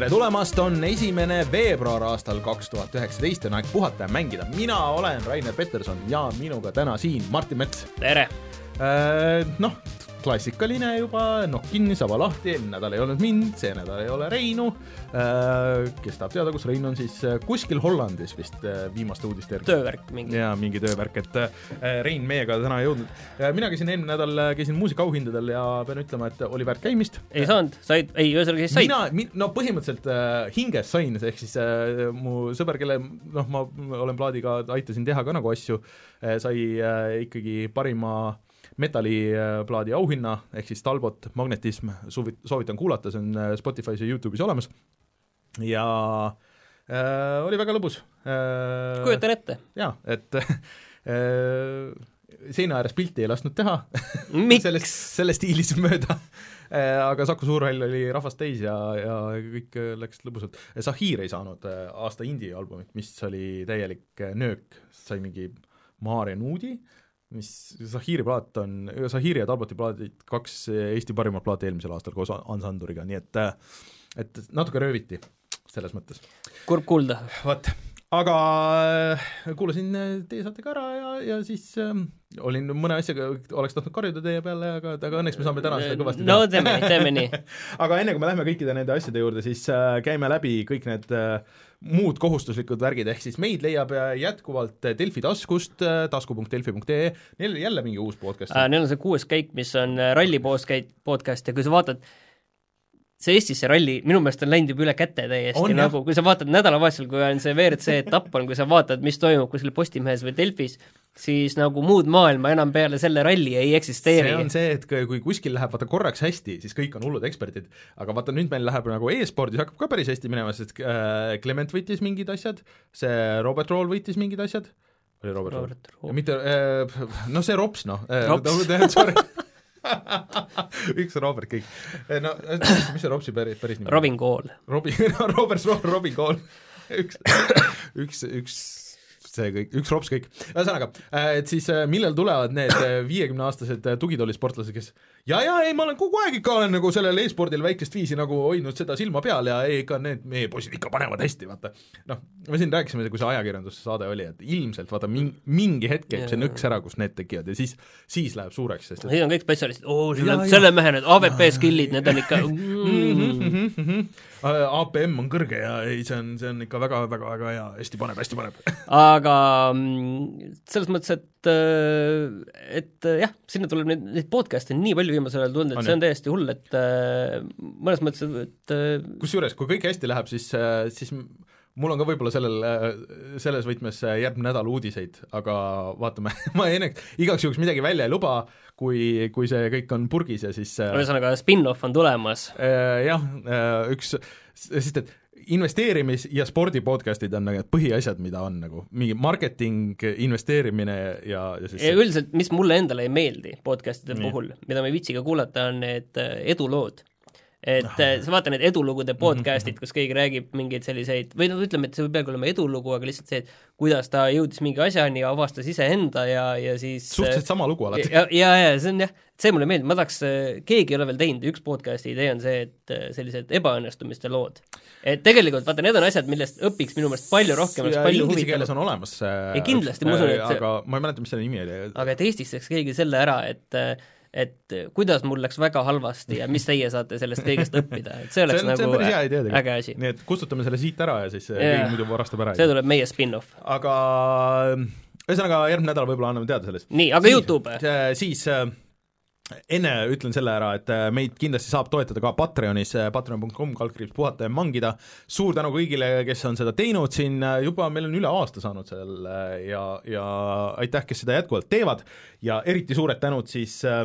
tere tulemast, on esimene veebruar aastal kaks tuhat üheksateist, on aeg puhata ja mängida. mina olen Rainer Peterson ja minuga täna siin Martin Mets. tere! Noh, klassikaline juba, nokk kinni, saba lahti, eelmine nädal ei olnud mind, see nädal ei ole Reinu. kes tahab teada, kus Rein on, siis kuskil Hollandis vist viimaste uudiste järgi. töövärk mingi. jaa, mingi töövärk, et Rein meiega täna ei jõudnud. mina käisin eelmine nädal, käisin muusikaauhindadel ja pean ütlema, et oli väärt käimist. ei saanud, said, ei, ühesõnaga siis said? mina mi,, no põhimõtteliselt äh, hinges sain, ehk siis äh, mu sõber, kelle noh, ma olen plaadiga, aitasin teha ka nagu asju äh,, sai äh, ikkagi parima äh, metalliplaadi auhinna, ehk siis Talbot Magnetism, suvi-, soovitan kuulata, see on äh, Spotify's ja Youtube'is olemas, ja äh, oli väga lõbus äh,. kujutan ette. jaa, et äh, seina ääres pilti ei lasknud teha sellest, selle stiilis mööda äh, aga Saku Suurhall oli rahvast täis ja, ja kõik läks lõbusalt. Zahir ei saanud äh, aasta indie-albumit, mis oli täielik nöök, sai mingi Maarja Nuudi äh,, mis Zahiri plaat on, Zahiri ja Talboti plaadid, kaks Eesti parimat plaati eelmisel aastal koos ansamburiga, nii et et natuke rööviti selles mõttes. kurb kuulda. vot, aga äh, kuulasin teie saate ka ära ja, ja siis äh, olin mõne asjaga, oleks tahtnud karjuda teie peale, aga, aga õnneks me saame täna seda kõvasti teha. no teeme, teeme nii aga enne, kui me lähme kõikide nende asjade juurde, siis äh, käime läbi kõik need äh, muud kohustuslikud värgid, ehk siis meid leiab äh, jätkuvalt Delfi taskust, äh, tasku.delfi.ee, neil oli jälle mingi uus podcast äh,. Neil on see kuues käik, mis on äh, ralli podcast ja kui sa vaatad see Eestis, see ralli, minu meelest on läinud juba üle käte täiesti, nagu kui sa vaatad nädalavahetusel, kui on see WRC etapp on, kui sa vaatad, mis toimub kuskil Postimehes või Delfis, siis nagu muud maailma enam peale selle ralli ei eksisteeri. see on see, et kui kuskil läheb vaata korraks hästi, siis kõik on hullud eksperdid, aga vaata nüüd meil läheb nagu e-spordis hakkab ka päris hästi minema, sest äh, Clement võitis mingid asjad, see Robert Roll võitis mingid asjad, oli Robert, Robert Roll? mitte äh,, noh see Rops noh. Äh,, sorry üks Robert kõik. no mis see Robsi päris, päris nimi on? Robin Kool. Robin, Robert, Robin Kool. üks, üks, üks see kõik, üks rops kõik. ühesõnaga, äh, et siis äh, millal tulevad need äh, viiekümneaastased tugitoolisportlased, kes ja, ja ei, ma olen kogu aeg ikka olen nagu sellel e-spordil väikest viisi nagu hoidnud seda silma peal ja ei, ikka need meie poisid ikka panevad hästi, vaata. noh, me siin rääkisime, kui see ajakirjandussaade oli, et ilmselt vaata mingi, mingi hetk käib see nõks ära, kus need tekivad ja siis, siis läheb suureks, sest et siin on kõik spetsialistid, oo, selle mehe need AVP skill'id, need on ikka. APM on kõrge ja ei, see on, see on ikka väga-väga-väga hea, hästi paneb, hästi paneb aga mm, selles mõttes, et, et jah, sinna tuleb neid, neid podcast'e nii palju viimasel ajal tulnud, et on see on täiesti hull, et äh, mõnes mõttes, et äh, kusjuures, kui kõik hästi läheb, siis, äh, siis mul on ka võib-olla sellel, selles võtmes järgmine nädal uudiseid, aga vaatame ma enne, igaks juhuks midagi välja ei luba, kui, kui see kõik on purgis ja siis ühesõnaga, spin-off on tulemas äh,. Jah, üks, sest et investeerimis- ja spordi podcast'id on nagu põhiasjad, mida on nagu mingi marketing, investeerimine ja, ja siis ja üldiselt, mis mulle endale ei meeldi podcast'ide puhul, mida ma ei viitsi ka kuulata, on need äh, edulood et ah, sa vaata need edulugude mhm, podcast'id, mhm. kus keegi räägib mingeid selliseid, või noh, ütleme, et see ei peagi olema edulugu, aga lihtsalt see, et kuidas ta jõudis mingi asjani ja avastas iseenda ja, ja siis suhteliselt sama lugu alati. ja, ja, ja see on jah, see mulle meeldib, ma tahaks, keegi ei ole veel teinud, üks podcast'i idee on see, et sellised ebaõnnestumiste lood. et tegelikult vaata, need on asjad, millest õpiks minu meelest palju rohkem, oleks palju huvitavam. keeles on olemas äh,. ei kindlasti, ma usun, et aga ma ei mäleta, mis selle nimi oli. aga et Eestis teeks keegi selle ära, et et kuidas mul läks väga halvasti ja mis teie saate sellest kõigest õppida, et see oleks see on, nagu see äge asi. nii et kustutame selle siit ära ja siis keegi muidu varastab ära. see tuleb meie spin-off. aga ühesõnaga, järgmine nädal võib-olla anname teada sellest. nii, aga siis, Youtube? siis äh, enne ütlen selle ära, et äh, meid kindlasti saab toetada ka Patreonis, äh, patreon.com, kaldkriips puhata ja mangida. suur tänu kõigile, kes on seda teinud siin, äh, juba meil on üle aasta saanud seal ja, ja aitäh, kes seda jätkuvalt teevad ja eriti suured tänud siis äh,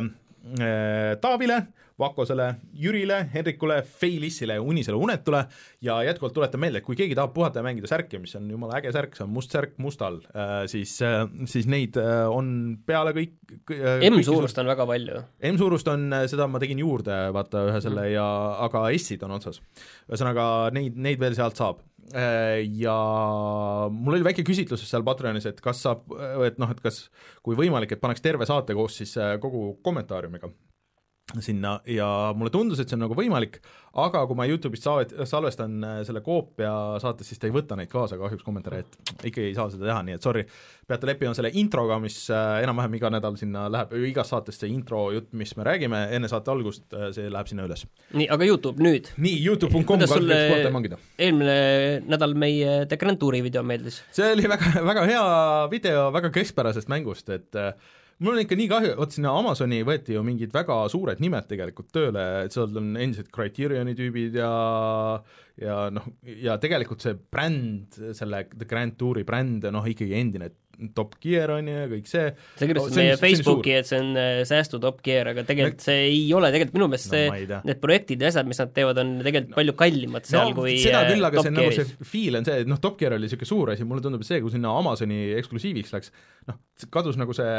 Taavile äh,, Vakosele, Jürile, Henrikule, Feilissile ja Unisele Unetule ja jätkuvalt tuletan meelde, et kui keegi tahab puhata ja mängida särki, mis on jumala äge särk, see on must särk mustal, äh, siis, äh, siis neid äh, on peale kõik M-suurust on väga palju. M-suurust on, seda ma tegin juurde, vaata, ühe selle mm. ja aga S-id on otsas. ühesõnaga, neid, neid veel sealt saab ja mul oli väike küsitlus seal Patreonis, et kas saab, et noh, et kas, kui võimalik, et paneks terve saate koos siis kogu kommentaariumiga sinna ja mulle tundus, et see on nagu võimalik, aga kui ma Youtube'ist salvet-, salvestan äh, selle koopia saates, siis ta ei võta neid kaasa kahjuks kommentaare, et ikkagi ei saa seda teha, nii et sorry, peate leppima selle introga, mis äh, enam-vähem iga nädal sinna läheb, igas saates see intro jutt, mis me räägime enne saate algust, äh, see läheb sinna üles. nii, aga Youtube nüüd? nii, Youtube.com sulle eelmine nädal meie The Grand Touri video meeldis? see oli väga, väga hea video väga keskpärasest mängust, et äh, mul on ikka nii kahju, vot sinna Amazoni võeti ju mingid väga suured nimed tegelikult tööle, et seal on endiselt Criterioni tüübid ja ja noh, ja tegelikult see bränd, selle The Grand Touri bränd, noh ikkagi endine Top Gear on ju ja kõik see. sa kirjutasid meie Facebooki, et see on äh, säästu Top Gear, aga tegelikult see ei ole, tegelikult minu meelest see no,, need projektid ja asjad, mis nad teevad, on tegelikult palju kallimad seal no, kui seda küll, aga see Gearis. nagu see feel on see, et noh, Top Gear oli niisugune suur asi, mulle tundub, et see, kui sinna Amazoni eksklusiiviks läks, noh, kadus nagu see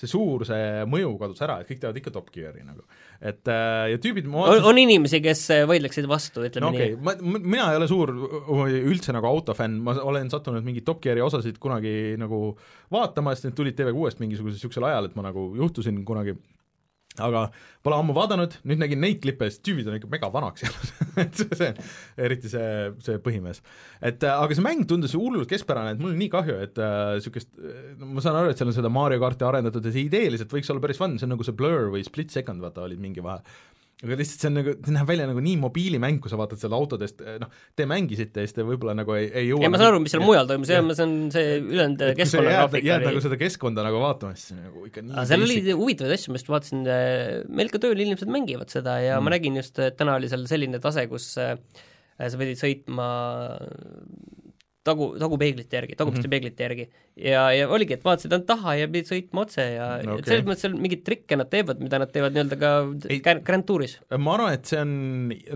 see suur, see mõju kadus ära, et kõik teevad ikka Top Geari nagu. Et äh, ja tüübid vaatasin... on, on inimesi, kes äh, võidleksid vastu, ütleme no, okay. nii. ma, mina ei ole suur üldse nagu autofänn, ma olen sattunud mingeid Top Geari osasid kunagi nagu vaatama, sest need tulid TV6-st mingisugusel niisugusel ajal, et ma nagu juhtusin kunagi aga pole ammu vaadanud, nüüd nägin neid klippe siis tüübid on ikka mega vanaks jäänud et see, eriti see, see põhimees. et äh, aga see mäng tundus hullult keskpärane, et mul on nii kahju, et niisugust äh, no ma saan aru, et seal on seda Mario karti arendatud ja see ideeliselt võiks olla päris fun, see on nagu see Blur või Split Second, vaata, olid mingi vahe aga lihtsalt see on nagu, see näeb välja nagu nii mobiilimäng, kui sa vaatad seal autodest, noh, te mängisite ja siis te võib-olla nagu ei, ei jõua ei, ma saan aru, mis seal mujal toimus, jah, see on see ülejäänud keskkonnagraafik jääd nagu seda keskkonda nagu vaatama, siis nagu ikka nii aga seal oli huvitavaid asju, ma just vaatasin, äh, meil ka tööl inimesed mängivad seda ja mm. ma nägin just, et täna oli seal selline tase, kus äh, sa pidid sõitma tagu, tagupeeglite järgi, tagumiste mm -hmm. peeglite järgi. ja, ja oligi, et vaatasid ainult taha ja pidid sõitma otse ja okay. selles mõttes seal mingeid trikke nad teevad, mida nad teevad nii-öelda ka Grand Touris. ma arvan, et see on,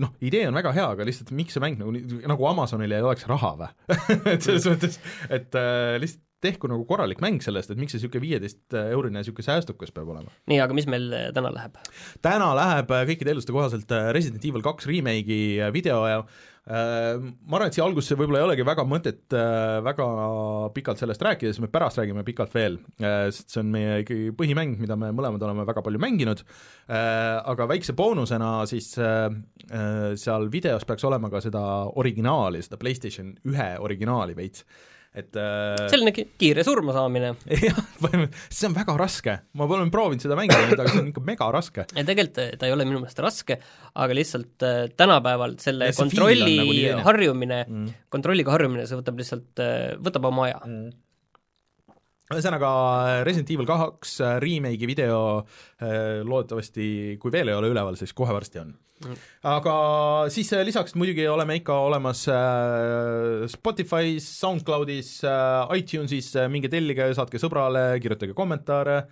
noh, idee on väga hea, aga lihtsalt miks see mäng nagu, nagu Amazonil ei oleks raha või et selles mõttes, et äh, lihtsalt tehku nagu korralik mäng sellest, et miks see niisugune viieteist eurine niisugune säästukas peab olema. nii, aga mis meil äh, täna läheb? täna läheb äh, kõikide eelduste kohaselt äh, Resident Evil kaks remake'i video ja äh, ma arvan, et siia algusesse võib-olla ei olegi väga mõtet äh, väga pikalt sellest rääkida, sest me pärast räägime pikalt veel äh,, sest see on meie ikkagi põhimäng, mida me mõlemad oleme väga palju mänginud äh,, aga väikse boonusena siis äh, seal videos peaks olema ka seda originaali, seda PlayStation ühe originaali veits et äh, selline kiire surmasaamine. jah, see on väga raske, ma olen proovinud seda mängida nüüd, aga see on ikka mega raske. tegelikult äh, ta ei ole minu meelest raske, aga lihtsalt äh, tänapäeval selle ja kontrolli nagu harjumine mm., kontrolliga harjumine, see võtab lihtsalt, võtab oma aja mm ühesõnaga Resident Evil kaks remake'i video loodetavasti, kui veel ei ole üleval, siis kohe varsti on aga siis äh, lisaks muidugi oleme ikka olemas äh, Spotify's, SoundCloudis, äh, iTunesis, minge tellige, saatke sõbrale, kirjutage kommentaare,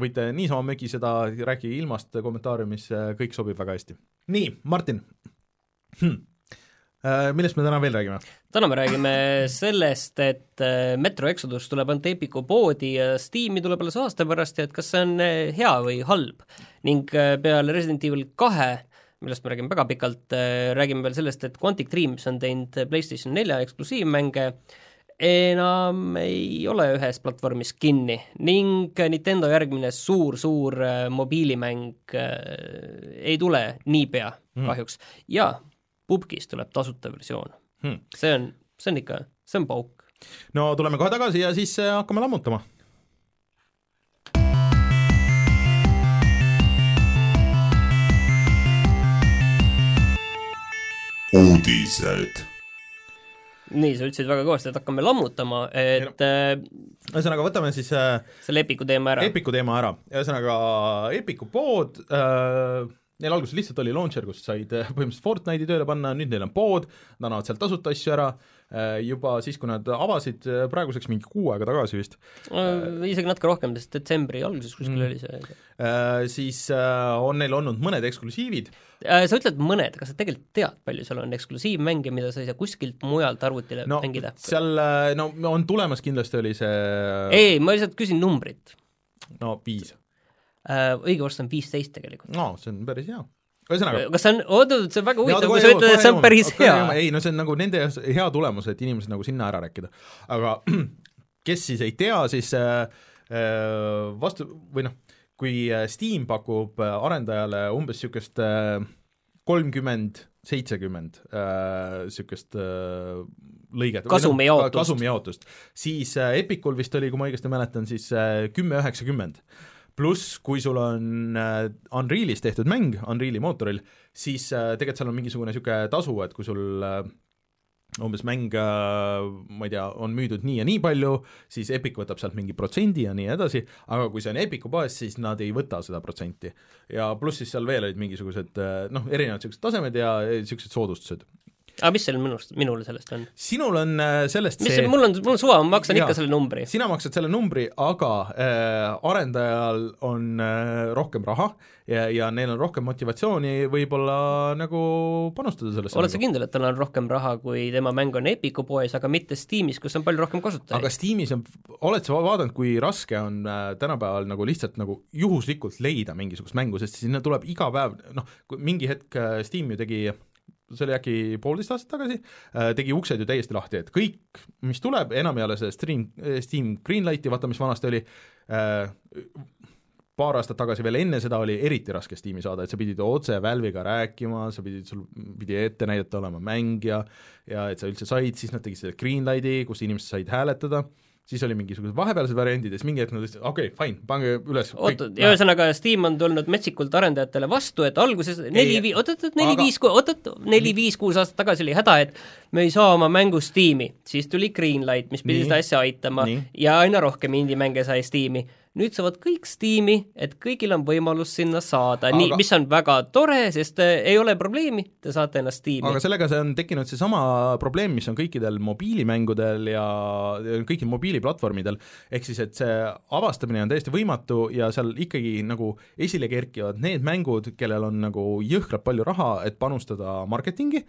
võite niisama mögiseda, rääkige ilmast kommentaariumis, kõik sobib väga hästi. nii, Martin hm., millest me täna veel räägime? täna me räägime sellest, et Metro Exodus tuleb ainult Epiku poodi ja Steam'i tuleb alles aasta pärast ja et kas see on hea või halb ning äh, peale Resident Evil kahe, millest me räägime väga pikalt, äh, räägime veel sellest, et Quantic Dreams on teinud PlayStation nelja eksklusiivmänge, enam ei ole ühes platvormis kinni ning Nintendo järgmine suur-suur äh, mobiilimäng ei tule niipea mm. kahjuks ja Pupkis tuleb tasuta versioon mm.. see on, see on ikka, see on pauk. no tuleme kohe tagasi ja siis hakkame lammutama uudised. nii, sa ütlesid väga kõvasti, et hakkame lammutama, et äh, ühesõnaga, võtame siis äh, selle Epiku teema ära. Epiku teema ära, ühesõnaga Epiku pood äh, neil alguses lihtsalt oli launcher, kus said äh, põhimõtteliselt Fortnite'i tööle panna, nüüd neil on pood, nad annavad sealt tasuta asju ära, äh, juba siis, kui nad avasid äh, praeguseks mingi kuu aega tagasi vist äh,. isegi natuke rohkem, sest detsembri alguses kuskil mm. oli see. Siis on neil olnud mõned eksklusiivid. Sa ütled mõned, kas sa tegelikult tead, palju seal on eksklusiivmänge, mida sa ei saa kuskilt mujalt arvutile no, mängida? seal, no on tulemas kindlasti, oli see ei, ma lihtsalt küsin numbrit. no viis õige vastus on viisteist tegelikult. no see on päris hea ühesõnaga kas see on, oota, see on väga huvitav, kui sa ütled, et see on päris hea. ei no see on nagu nende hea tulemus, et inimesed nagu sinna ära rääkida. aga kes siis ei tea, siis äh, äh vastu, või noh, kui äh, Steam pakub äh, arendajale umbes niisugust kolmkümmend, seitsekümmend niisugust lõiget kasumijaotust, kasumijaotust, siis Epicul vist oli, kui ma õigesti mäletan, siis kümme üheksakümmend pluss kui sul on Unrealis tehtud mäng, Unreali mootoril, siis tegelikult seal on mingisugune niisugune tasu, et kui sul umbes mäng, ma ei tea, on müüdud nii ja nii palju, siis Epic võtab sealt mingi protsendi ja nii edasi, aga kui see on Epicu poes, siis nad ei võta seda protsenti. ja pluss siis seal veel olid mingisugused noh, erinevad niisugused tasemed ja niisugused soodustused aga mis seal minust, minul sellest on? sinul on äh, sellest mis see, mul on, mul on suva, ma maksan jaa, ikka selle numbri. sina maksad selle numbri, aga äh, arendajal on äh, rohkem raha ja, ja neil on rohkem motivatsiooni võib-olla nagu panustada sellesse oled sa kindel, et tal on rohkem raha, kui tema mäng on Epiku poes, aga mitte Steamis, kus on palju rohkem kasutajaid? aga Steamis on, oled sa vaadanud, kui raske on äh, tänapäeval nagu lihtsalt nagu juhuslikult leida mingisugust mängu, sest sinna tuleb iga päev, noh, mingi hetk äh, Steam ju tegi see oli äkki poolteist aastat tagasi, äh, tegi uksed ju täiesti lahti, et kõik, mis tuleb, enam ei ole see Stream, Steam Greenlighti, vaata mis vanasti oli, äh, paar aastat tagasi veel enne seda oli eriti raske Steam'i saada, et sa pidid otse Valve'iga rääkima, sa pidid, sul pidi ette näidata olema mängija ja et sa üldse said, siis nad tegid selle Greenlighti, kus inimesed said hääletada siis oli mingisugused vahepealsed variandid ja siis mingi hetk nad ütlesid, okei okay,, fine, pange üles oot, ühesõnaga Steam on tulnud metsikult arendajatele vastu, et alguses neli, oot-oot-oot, neli-viis, oot-oot, neli-viis-kuus aastat tagasi oli häda, et me ei saa oma mängu Steam'i, siis tuli Greenlight, mis pidi nii, seda asja aitama nii. ja aina rohkem indie-mänge sai Steam'i nüüd saavad kõik Steam'i, et kõigil on võimalus sinna saada. Aga..., nii, mis on väga tore, sest äh, ei ole probleemi, te saate ennast Steam'i. aga sellega see on tekkinud seesama probleem, mis on kõikidel mobiilimängudel ja kõikidel mobiiliplatvormidel, ehk siis et see avastamine on täiesti võimatu ja seal ikkagi nagu esile kerkivad need mängud, kellel on nagu jõhkralt palju raha, et panustada marketingi,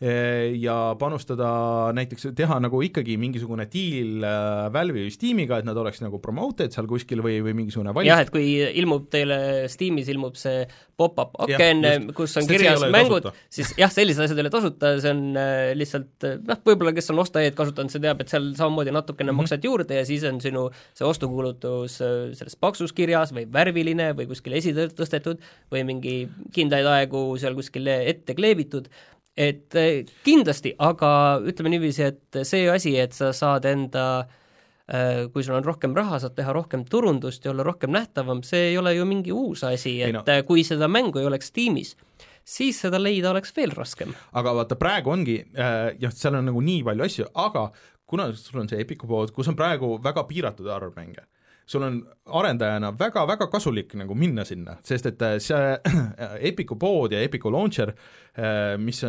ja panustada näiteks, teha nagu ikkagi mingisugune diil äh, Valve'i või Steamiga, et nad oleks nagu promoted seal kuskil või, või mingisugune valik. jah, et kui ilmub teile Steamis, ilmub see pop-up aken, kus on kirjas mängud, siis jah, sellised asjad ei ole tasuta, see on äh, lihtsalt äh, noh, võib-olla kes on osta-e-d kasutanud, see teab, et seal samamoodi natukene mm -hmm. maksad juurde ja siis on sinu see ostukuulutus selles paksus kirjas või värviline või kuskil esitõstetud või mingi kindlaid aegu seal kuskil ette kleebitud, et eh, kindlasti, aga ütleme niiviisi, et see asi, et sa saad enda eh, kui sul on rohkem raha, saad teha rohkem turundust ja olla rohkem nähtavam, see ei ole ju mingi uus asi, et no. Eh, kui seda mängu ei oleks tiimis, siis seda leida oleks veel raskem. aga vaata, praegu ongi äh,, jah, seal on nagu nii palju asju, aga kuna sul on see Epiku pood, kus on praegu väga piiratud arv mänge sul on arendajana väga-väga kasulik nagu minna sinna, sest et äh, see Epicu pood ja Epicu launcher, äh, mis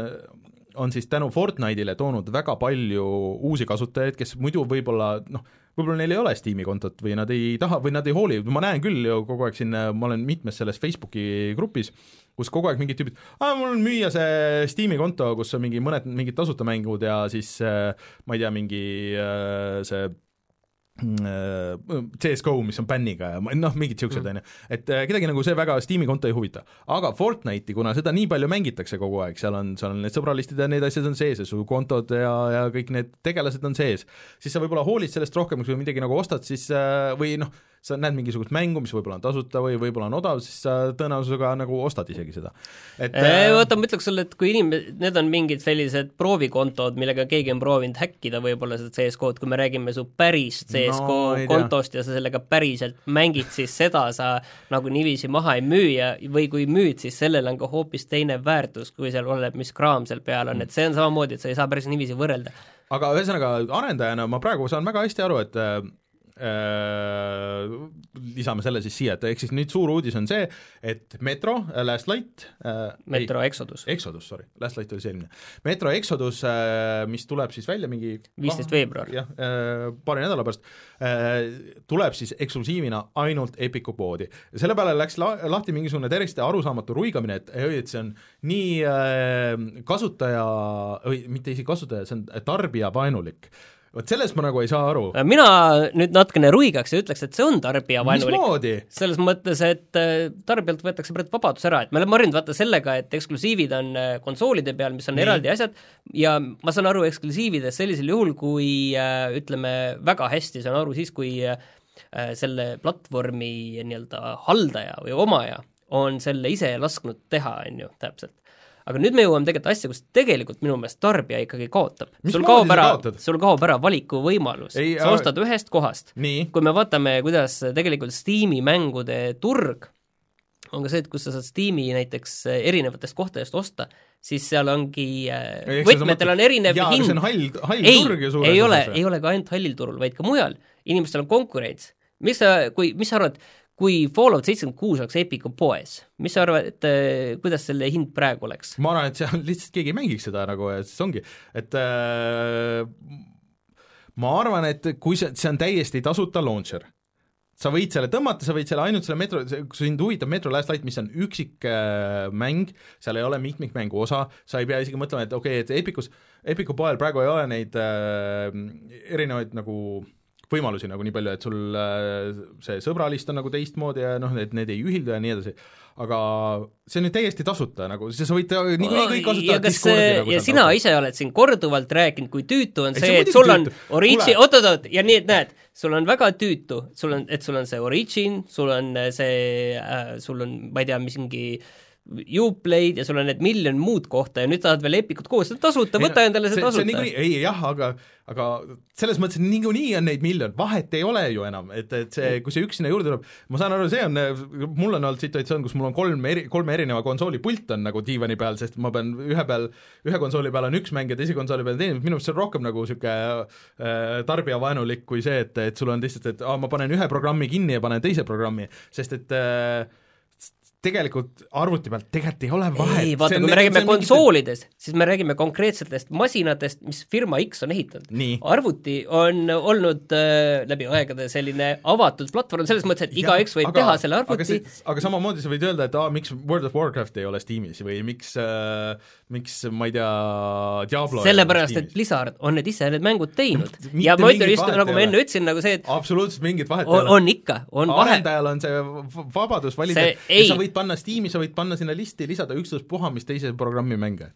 on siis tänu Fortnite'ile toonud väga palju uusi kasutajaid, kes muidu võib-olla noh, võib-olla neil ei ole Steam'i kontot või nad ei taha või nad ei hooli, ma näen küll ju kogu aeg siin, ma olen mitmes selles Facebooki grupis, kus kogu aeg mingid tüübid, aa, mul on müüa see Steam'i konto, kus on mingi mõned mingid tasuta mängud ja siis äh, ma ei tea, mingi see CS-GO, mis on bänniga ja noh, mingid niisugused, on ju, et äh, kedagi nagu see väga Steam'i konto ei huvita. aga Fortnite'i, kuna seda nii palju mängitakse kogu aeg, seal on, seal on need sõbralistid ja need asjad on sees ja su kontod ja, ja kõik need tegelased on sees, siis sa võib-olla hoolid sellest rohkem, kui midagi nagu ostad, siis äh, või noh, sa näed mingisugust mängu, mis võib-olla on tasuta või võib-olla on odav, siis sa tõenäosusega nagu ostad isegi seda. et äh, oota, ma ütleks sulle, et kui inimesed, need on mingid sellised proovikontod, millega keegi on proovinud häkkida võib-olla seda CS-kood, kui me räägime su päris CS-ko no, kontost ja sa sellega päriselt mängid, siis seda sa nagu niiviisi maha ei müü ja või kui müüd, siis sellel on ka hoopis teine väärtus, kui seal oleneb, mis kraam seal peal on, et see on samamoodi, et sa ei saa päris niiviisi võrrelda. Aga ühesõnaga, arendajana ma praegu saan väga hästi aru, et Äh, lisame selle siis siia, et ehk siis nüüd suur uudis on see, et Metro äh, Last Light äh, Metro ei, Exodus. Exodus, sorry, Last Light oli see eelmine. Metro Exodus, mis tuleb siis välja mingi viisteist veebruar. jah, paari nädala pärast, tuleb siis eksklusiivina ainult Epiku poodi. selle peale läks la-, lahti mingisugune täiesti arusaamatu ruigamine, et et see on nii kasutaja, või mitte isegi kasutaja, see on tarbijavaenulik vot sellest ma nagu ei saa aru. Äh, mina nüüd natukene ruigaks ja ütleks, et see on tarbijavaenulik. selles mõttes, et äh, tarbijalt võetakse praegu vabadus ära, et me oleme harjunud vaata sellega, et eksklusiivid on äh, konsoolide peal, mis on Nii. eraldi asjad, ja ma saan aru eksklusiividest sellisel juhul, kui ütleme, väga hästi saan aru siis, kui selle platvormi nii-öelda haldaja või omaja on selle ise lasknud teha, on ju, täpselt aga nüüd me jõuame tegelikult asja, kus tegelikult minu meelest tarbija ikkagi kaotab. sul kaob ära, sul kaob ära valikuvõimalus, sa äh... ostad ühest kohast. kui me vaatame, kuidas tegelikult Steam'i mängude turg on ka see, et kus sa saad Steam'i näiteks äh, erinevatest kohtadest osta, siis seal ongi äh, võtmetel on erinev jaa, hind. see on hall, hall ei, turg ju suures ei ole, ei ole ka ainult hallil turul, vaid ka mujal. inimestel on konkurents. mis sa, kui, mis sa arvad, kui Fallout seitsekümmend kuus oleks Epicu poes, mis sa arvad, et äh, kuidas selle hind praegu oleks? ma arvan, et seal lihtsalt keegi ei mängiks seda nagu ja siis ongi, et äh, ma arvan, et kui see, see on täiesti tasuta launcher sa võid selle tõmmata, sa võid selle ainult selle Metro, kui sind huvitab Metro Last Light, mis on üksik äh, mäng, seal ei ole mitmikmängu osa, sa ei pea isegi mõtlema, et okei okay,, et Epicus, Epicu poel praegu ei ole neid äh, erinevaid nagu võimalusi nagu nii palju, et sul äh, see sõbralist on nagu teistmoodi ja noh, et need ei ühildu ja nii edasi. Aga see on ju täiesti tasuta nagu, sa võid niikuinii kõik kasutada Discordi nagu ja sina kaudu. ise oled siin korduvalt rääkinud, kui tüütu on ei, see, et sul on origin, oot-oot-oot, ja nii, et näed, sul on väga tüütu, sul on, et sul on see origin, sul on see äh,, sul on, ma ei tea, mingi äh, Uplay'd ja sul on need miljon muud kohta ja nüüd tahad veel Epicut koos, see on tasuta, võta endale see, see tasuta. niikuinii, ei jah, aga, aga selles mõttes, et niikuinii on neid miljon, vahet ei ole ju enam, et, et see, kui see üks sinna juurde tuleb, ma saan aru, see on, mul on olnud situatsioon, kus mul on kolm eri, kolme erineva konsooli pult on nagu diivani peal, sest ma pean ühe peal, ühe konsooli peal on üks mäng ja teise konsooli peal teine, minu arust see on rohkem nagu niisugune äh, tarbijavaenulik kui see, et, et sul on lihtsalt, et aa, ma panen ühe programmi kinni ja panen teise programmi, sest et äh, tegelikult arvuti pealt tegelikult ei ole vahet. ei, vaata, kui me räägime konsoolidest mingit..., siis me räägime konkreetsetest masinatest, mis firma X on ehitanud. arvuti on olnud äh, läbi aegade selline avatud platvorm, selles mõttes, et igaüks võib aga, teha selle arvuti aga, aga samamoodi sa võid öelda, et aa, miks World of Warcraft ei ole Steamis või miks äh, miks ma ei tea, Diablo sellepärast, et Blizzard on need ise need mängud teinud no,. ja ma ütlen just, nagu ma enne ütlesin, nagu see, et absoluutselt mingit vahet ei ole. on ikka, on vahe. arendajal on see vabadus valida, sa võid võid panna Steam'i, sa võid panna sinna listi, lisada ükstaspuha mis teise programmi mänge.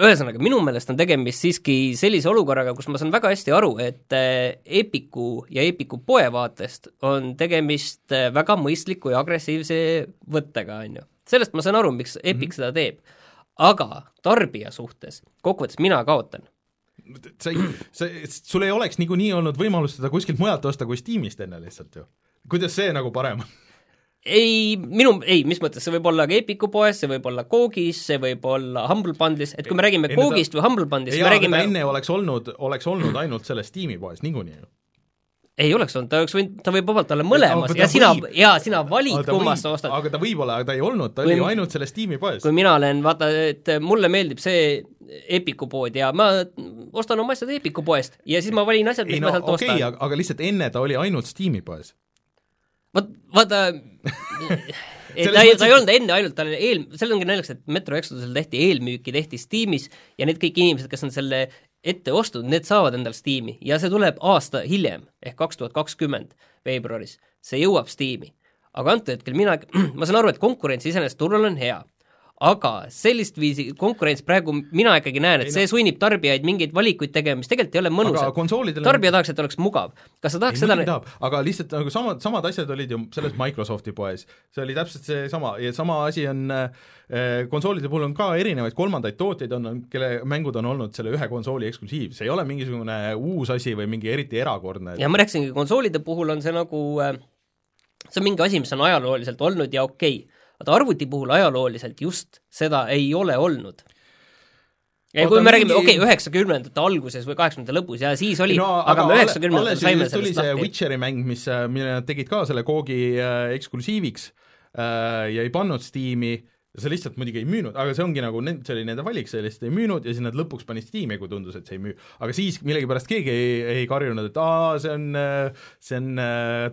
ühesõnaga, minu meelest on tegemist siiski sellise olukorraga, kus ma saan väga hästi aru, et äh, Epiku ja Epiku poe vaatest on tegemist äh, väga mõistliku ja agressiivse võttega, on ju. sellest ma saan aru, miks Epic mm -hmm. seda teeb. aga tarbija suhtes, kokkuvõttes mina kaotan sa ei, sa, sul ei oleks niikuinii olnud võimalust seda kuskilt mujalt osta kui Steamist enne lihtsalt ju. kuidas see nagu parem on? Ei, minu, ei, mis mõttes, see võib olla ka Epiku poes, see võib olla Coogis, see võib olla Humble Bundle'is, et kui me räägime Coogist või Humble Bundle'ist, me räägime enne oleks olnud, oleks olnud ainult selles Steam'i poes niikuinii ju ei oleks olnud, ta oleks võinud, ta võib vabalt olla mõlemas ja sina, jaa, sina valid, kummast sa ostad. aga ta võib olla, aga ta ei olnud, ta kui, oli ju ainult selles Steam'i poes. kui mina olen, vaata, et mulle meeldib see Epiku pood ja ma ostan oma asjad Epiku poest ja siis ma valin asjad, mis no, ma sealt okay, ostan. aga lihtsalt enne ta oli ainult Steam'i poes vot, vaata ta ei, ta ei olnud enne ainult, ta oli eel, seal ongi naljakas, et Metro Exodusel tehti eelmüüki, tehti Steamis ja need kõik inimesed, kes on selle ette ostnud, need saavad endal Steam'i. Ja see tuleb aasta hiljem, ehk kaks tuhat kakskümmend veebruaris, see jõuab Steam'i. aga antud hetkel mina, ma saan aru, et konkurents iseenesest turul on hea aga sellist viisi konkurents praegu mina ikkagi näen, et ei, see no. sunnib tarbijaid mingeid valikuid tegema, mis tegelikult ei ole mõnusad. Konsoolidel... tarbija tahaks, et oleks mugav. kas sa tahaks ei, seda tahab, aga lihtsalt nagu samad, samad asjad olid ju selles Microsofti poes, see oli täpselt seesama ja sama asi on äh, konsoolide puhul on ka erinevaid kolmandaid tootjaid on, kelle mängud on olnud selle ühe konsooli eksklusiiv, see ei ole mingisugune uus asi või mingi eriti erakordne. ja ma rääkisingi, konsoolide puhul on see nagu äh, see on mingi asi, mis on ajalooliselt olnud ja okei okay vaata arvuti puhul ajalooliselt just seda ei ole olnud. Ja kui me räägime, okei okay,, üheksakümnendate alguses või kaheksakümnendate lõpus ja siis oli no,, aga me üheksakümnendatel saime sellest tuli see Witcheri mäng, mis, äh, mille nad tegid ka selle Koogi äh, eksklusiiviks äh, ja ei pannud Steam'i, see lihtsalt muidugi ei müünud, aga see ongi nagu, see oli nende valik, see lihtsalt ei müünud ja siis nad lõpuks panid Steam'i, kui tundus, et see ei müü. aga siis millegipärast keegi ei, ei karjunud, et aa, see on, äh, see on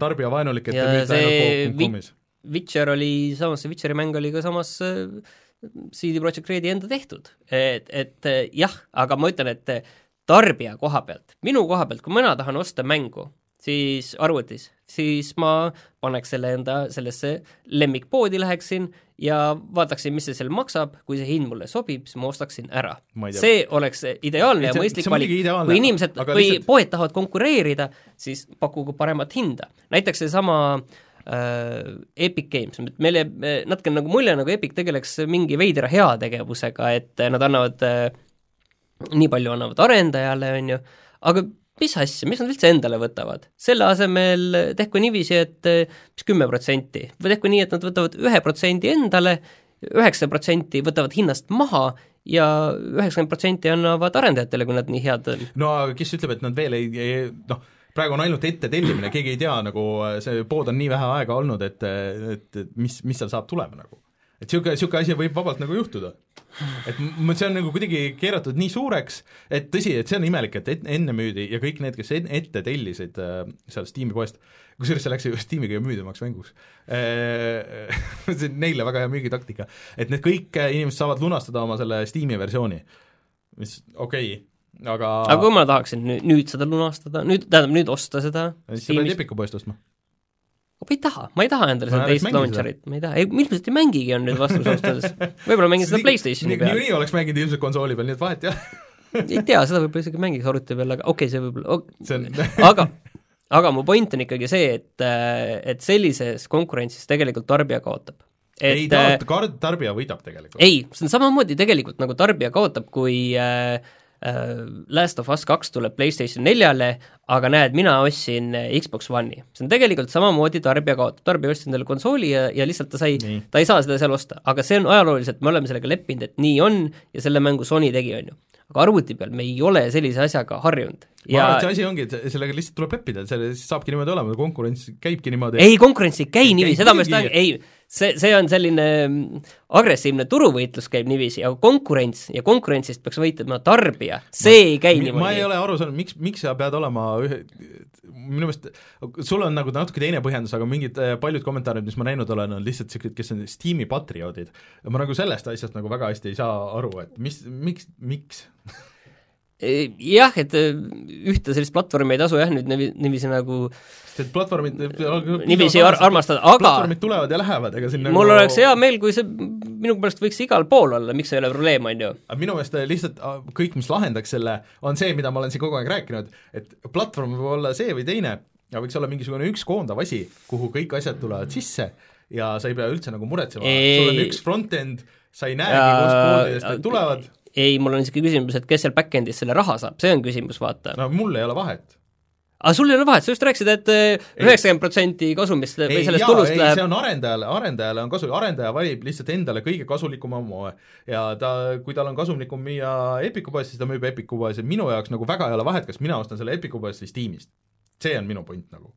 tarbijavaenulik, et te müüte ainult Coop.com-is Witcher oli samas, see Witcheri mäng oli ka samas äh, CD Projekt Redi enda tehtud, et, et äh, jah, aga ma ütlen, et äh, tarbija koha pealt, minu koha pealt, kui mina tahan osta mängu, siis arvutis, siis ma paneks selle enda sellesse lemmikpoodi, läheksin ja vaataksin, mis see seal maksab, kui see hind mulle sobib, siis ma ostaksin ära. See oleks ideaalne ja See- mõistlik see on valik. kui inimesed või lihtsalt... poed tahavad konkureerida, siis pakkugu paremat hinda. näiteks seesama äh, Epic Games, meile äh, natuke nagu mulje, nagu Epic tegeleks mingi veidra heategevusega, et nad annavad äh, nii palju annavad arendajale, on ju, aga mis asja, mis nad üldse endale võtavad? selle asemel tehku niiviisi, et eh, mis kümme protsenti või tehku nii, et nad võtavad ühe protsendi endale, üheksa protsenti võtavad hinnast maha ja üheksakümmend protsenti annavad arendajatele, kui nad nii head on. no aga kes ütleb, et nad veel ei, ei noh, praegu on ainult ette tellimine, keegi ei tea nagu, see pood on nii vähe aega olnud, et, et, et mis, mis seal saab tulema nagu. et niisugune, niisugune asi võib vabalt nagu juhtuda. et see on nagu kuidagi keeratud nii suureks, et tõsi, et see on imelik, et enne müüdi ja kõik need, kes ette tellisid äh, seal Steam'i poest, kusjuures see läks ju Steam'i kõige müüdavamaks mänguks äh, see on neile väga hea müügitaktika, et need kõik äh, inimesed saavad lunastada oma selle Steam'i versiooni, mis okei okay, aga aga kui ma tahaksin nüüd, nüüd seda lunastada, nüüd, tähendab nüüd osta seda siis sa pead Epiku poest ostma. ma ei taha, ma ei taha endale Ma seda teist launcherit, ma ei taha, ei ilmselt ei mängigi, on nüüd vastus ausalt öeldes. võib-olla mängin seda Playstationi peal, niikuinii oleks mänginud ilmselt konsooli peal, nii et vahet ei ole ei tea, seda võib-olla isegi mängiks arvuti peal, aga okei okay,, see võib-olla ok, on aga, aga mu point on ikkagi see, et, et sellises konkurentsis tegelikult tarbija kaotab. ei et äh, ta, tarbija võidab tegelikult. ei, see on samamoodi tegelikult nagu tarbija kaotab, kui äh, äh, Last of Us kaks tuleb PlayStation neljale, aga näed, mina ostsin äh, Xbox One'i. see on tegelikult samamoodi tarbija kaotab, tarbija ostis endale konsooli ja, ja lihtsalt ta sai, ta ei saa seda seal osta, aga see on ajalooliselt, me oleme sellega leppinud, et nii on ja selle mängu Sony tegi, on ju. aga arvuti peal me ei ole sellise asjaga harjunud. ma ja arvan, et see asi ongi, et se- sellega lihtsalt tuleb leppida, et see saabki niimoodi olema, konkurents käibki niimoodi ei, konkurents ei käi käi seda ma just tahan, ei, see, see on selline mm, agressiivne turuvõitlus käib niiviisi, aga konkurents ja konkurentsist peaks võitlema tarbija, see ei käi Mi- ma ei niimoodi. ole aru saanud, miks, miks sa pead olema ühe, minu meelest sul on nagu natuke teine põhjendus, aga mingid eh, paljud kommentaarid, mis ma näinud olen, on lihtsalt siuksed, kes on Steam'i patrioodid. ma nagu sellest asjast nagu väga hästi ei saa aru, et mis, miks, miks? Jah, et äh, ühte sellist platvormi ei tasu jah, nüüd niivi- niiviisi nagu sest platvormid niiviisi ar armastada, aga platvormid tulevad ja lähevad, ega siin mul nagu... oleks hea meel, kui see minu pärast võiks igal pool olla, miks ei ole probleem, on ju. aga minu meelest lihtsalt ah, kõik, mis lahendaks selle, on see, mida ma olen siin kogu aeg rääkinud, et platvorm võib olla see või teine, ja võiks olla mingisugune üks koondav asi, kuhu kõik asjad tulevad sisse ja sa ei pea üldse nagu muretsema, sul on üks front-end, sa ei näegi, kust poodidest need tulevad, ei, mul on isegi küsimus, et kes seal back-end'is selle raha saab, see on küsimus, vaata. no mul ei ole vahet. aga sul ei ole vahet, sa just rääkisid, et üheksakümmend protsenti kasumist või sellest jaa, tulust ei, läheb see on arendajale, arendajale on kasu, arendaja valib lihtsalt endale kõige kasulikuma moe. ja ta, kui tal on kasumlikum müüa Epiku poes, siis ta müüb Epiku poes ja minu jaoks nagu väga ei ole vahet, kas mina ostan selle Epiku poest või Steamist. see on minu point nagu.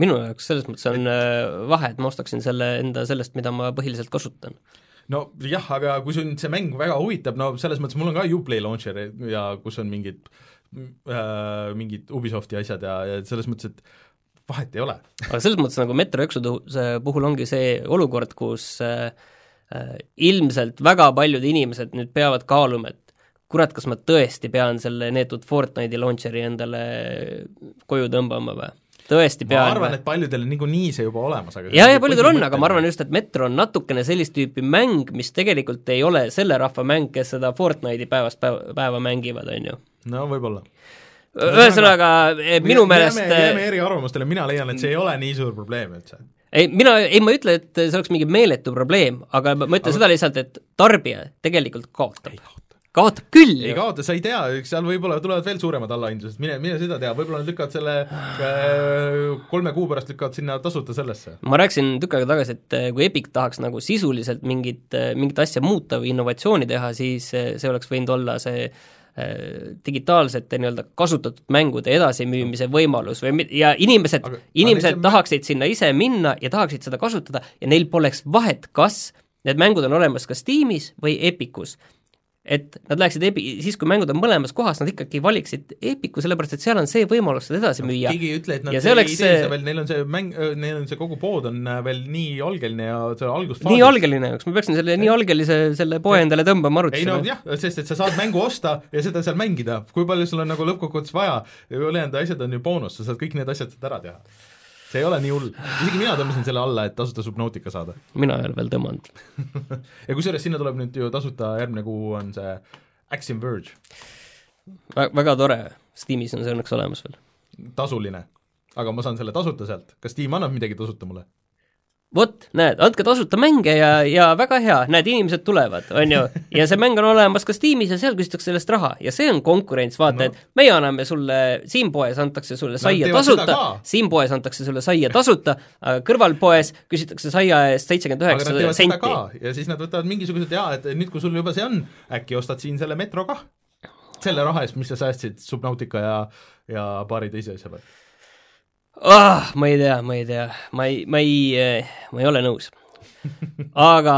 minu jaoks selles mõttes on äh, vahe, et ma ostaksin selle enda sellest, mida ma põhiliselt kasutan. No jah, aga kui sind see mäng väga huvitab, no selles mõttes mul on ka Uplay launcher ja kus on mingid äh, mingid Ubisofti asjad ja, ja selles mõttes, et vahet ei ole. aga selles mõttes nagu Metro Exoduse puhul ongi see olukord, kus äh, äh, ilmselt väga paljud inimesed nüüd peavad kaaluma, et kurat, kas ma tõesti pean selle neetud Fortnite'i launcher'i endale koju tõmbama või? Tõesti ma pean arvan, et paljudel niikuinii see juba olemas, aga jaa, ja paljudel on, aga ma arvan just, et Metro on natukene sellist tüüpi mäng, mis tegelikult ei ole selle rahva mäng, kes seda Fortnite'i päevast päeva, päeva mängivad, on ju. no võib-olla. ühesõnaga, minu meelest jääme, jääme eriarvamustele, mina leian, et see ei ole nii suur probleem üldse. ei, mina, ei ma ei ütle, et see oleks mingi meeletu probleem, aga ma ma ütlen Aga- seda lihtsalt, et tarbija tegelikult kaotab. Kaotab küll ei ju. kaota, sa ei tea, seal võib-olla tulevad veel suuremad allahindlused, mine, mine seda tea, võib-olla nad lükkavad selle äh, kolme kuu pärast lükkavad sinna tasuta sellesse. ma rääkisin tükk aega tagasi, et eh, kui Epic tahaks nagu sisuliselt mingit, mingit asja muuta või innovatsiooni teha, siis eh, see oleks võinud olla see digitaalsete nii-öelda kasutatud mängude edasimüümise võimalus või ja inimesed, Aga- aga inimesed see- tahaksid sinna ise minna ja tahaksid seda kasutada ja neil poleks vahet, kas need mängud on olemas kas Steamis või Epicus. Et nad läheksid Epi-, siis kui mängud on mõlemas kohas, nad ikkagi valiksid Epicu, sellepärast et seal on see võimalus seda edasi müüa. keegi ei ütle, et nad ja ei see oleks tee see- seda veel, neil on see mäng, neil on see kogu pood on äh, veel nii algeline ja see algusfaasis. Nii algeline, kas ma peaksin selle nii algelise, selle poe endale tõmbama ei no jah, sest et sa saad mängu osta ja seda seal mängida, kui palju sul on nagu lõppkokkuvõttes vaja, ülejäänud asjad on ju boonus, sa saad kõik need asjad sealt ära teha. See ei ole nii hull, isegi mina tõmbasin selle alla, et tasuta Subnautica saada. mina ei ole veel tõmmanud ja kusjuures sinna tuleb nüüd ju tasuta, järgmine kuu on see Axiom Verge. väga tore, Steamis on see õnneks olemas veel. tasuline, aga ma saan selle tasuta sealt, kas Steam annab midagi tasuta mulle? Vot, näed, andke tasuta mänge ja, ja väga hea, näed, inimesed tulevad, on ju, ja see mäng on olemas ka Steamis ja seal küsitakse sellest raha ja see on konkurents, vaata no., et meie anname sulle, siin poes antakse sulle saia no, tasuta, siin poes antakse sulle saia tasuta, aga kõrvalpoes küsitakse saia eest seitsekümmend üheksa senti. ja siis nad võtavad mingisugused jaa, et nüüd, kui sul juba see on, äkki ostad siin selle metro kah? selle raha eest, mis sa säästsid Subnautica ja, ja paari teise asja pealt ah,. ma ei tea, ma ei tea, ma ei, ma ei, ma ei ole nõus aga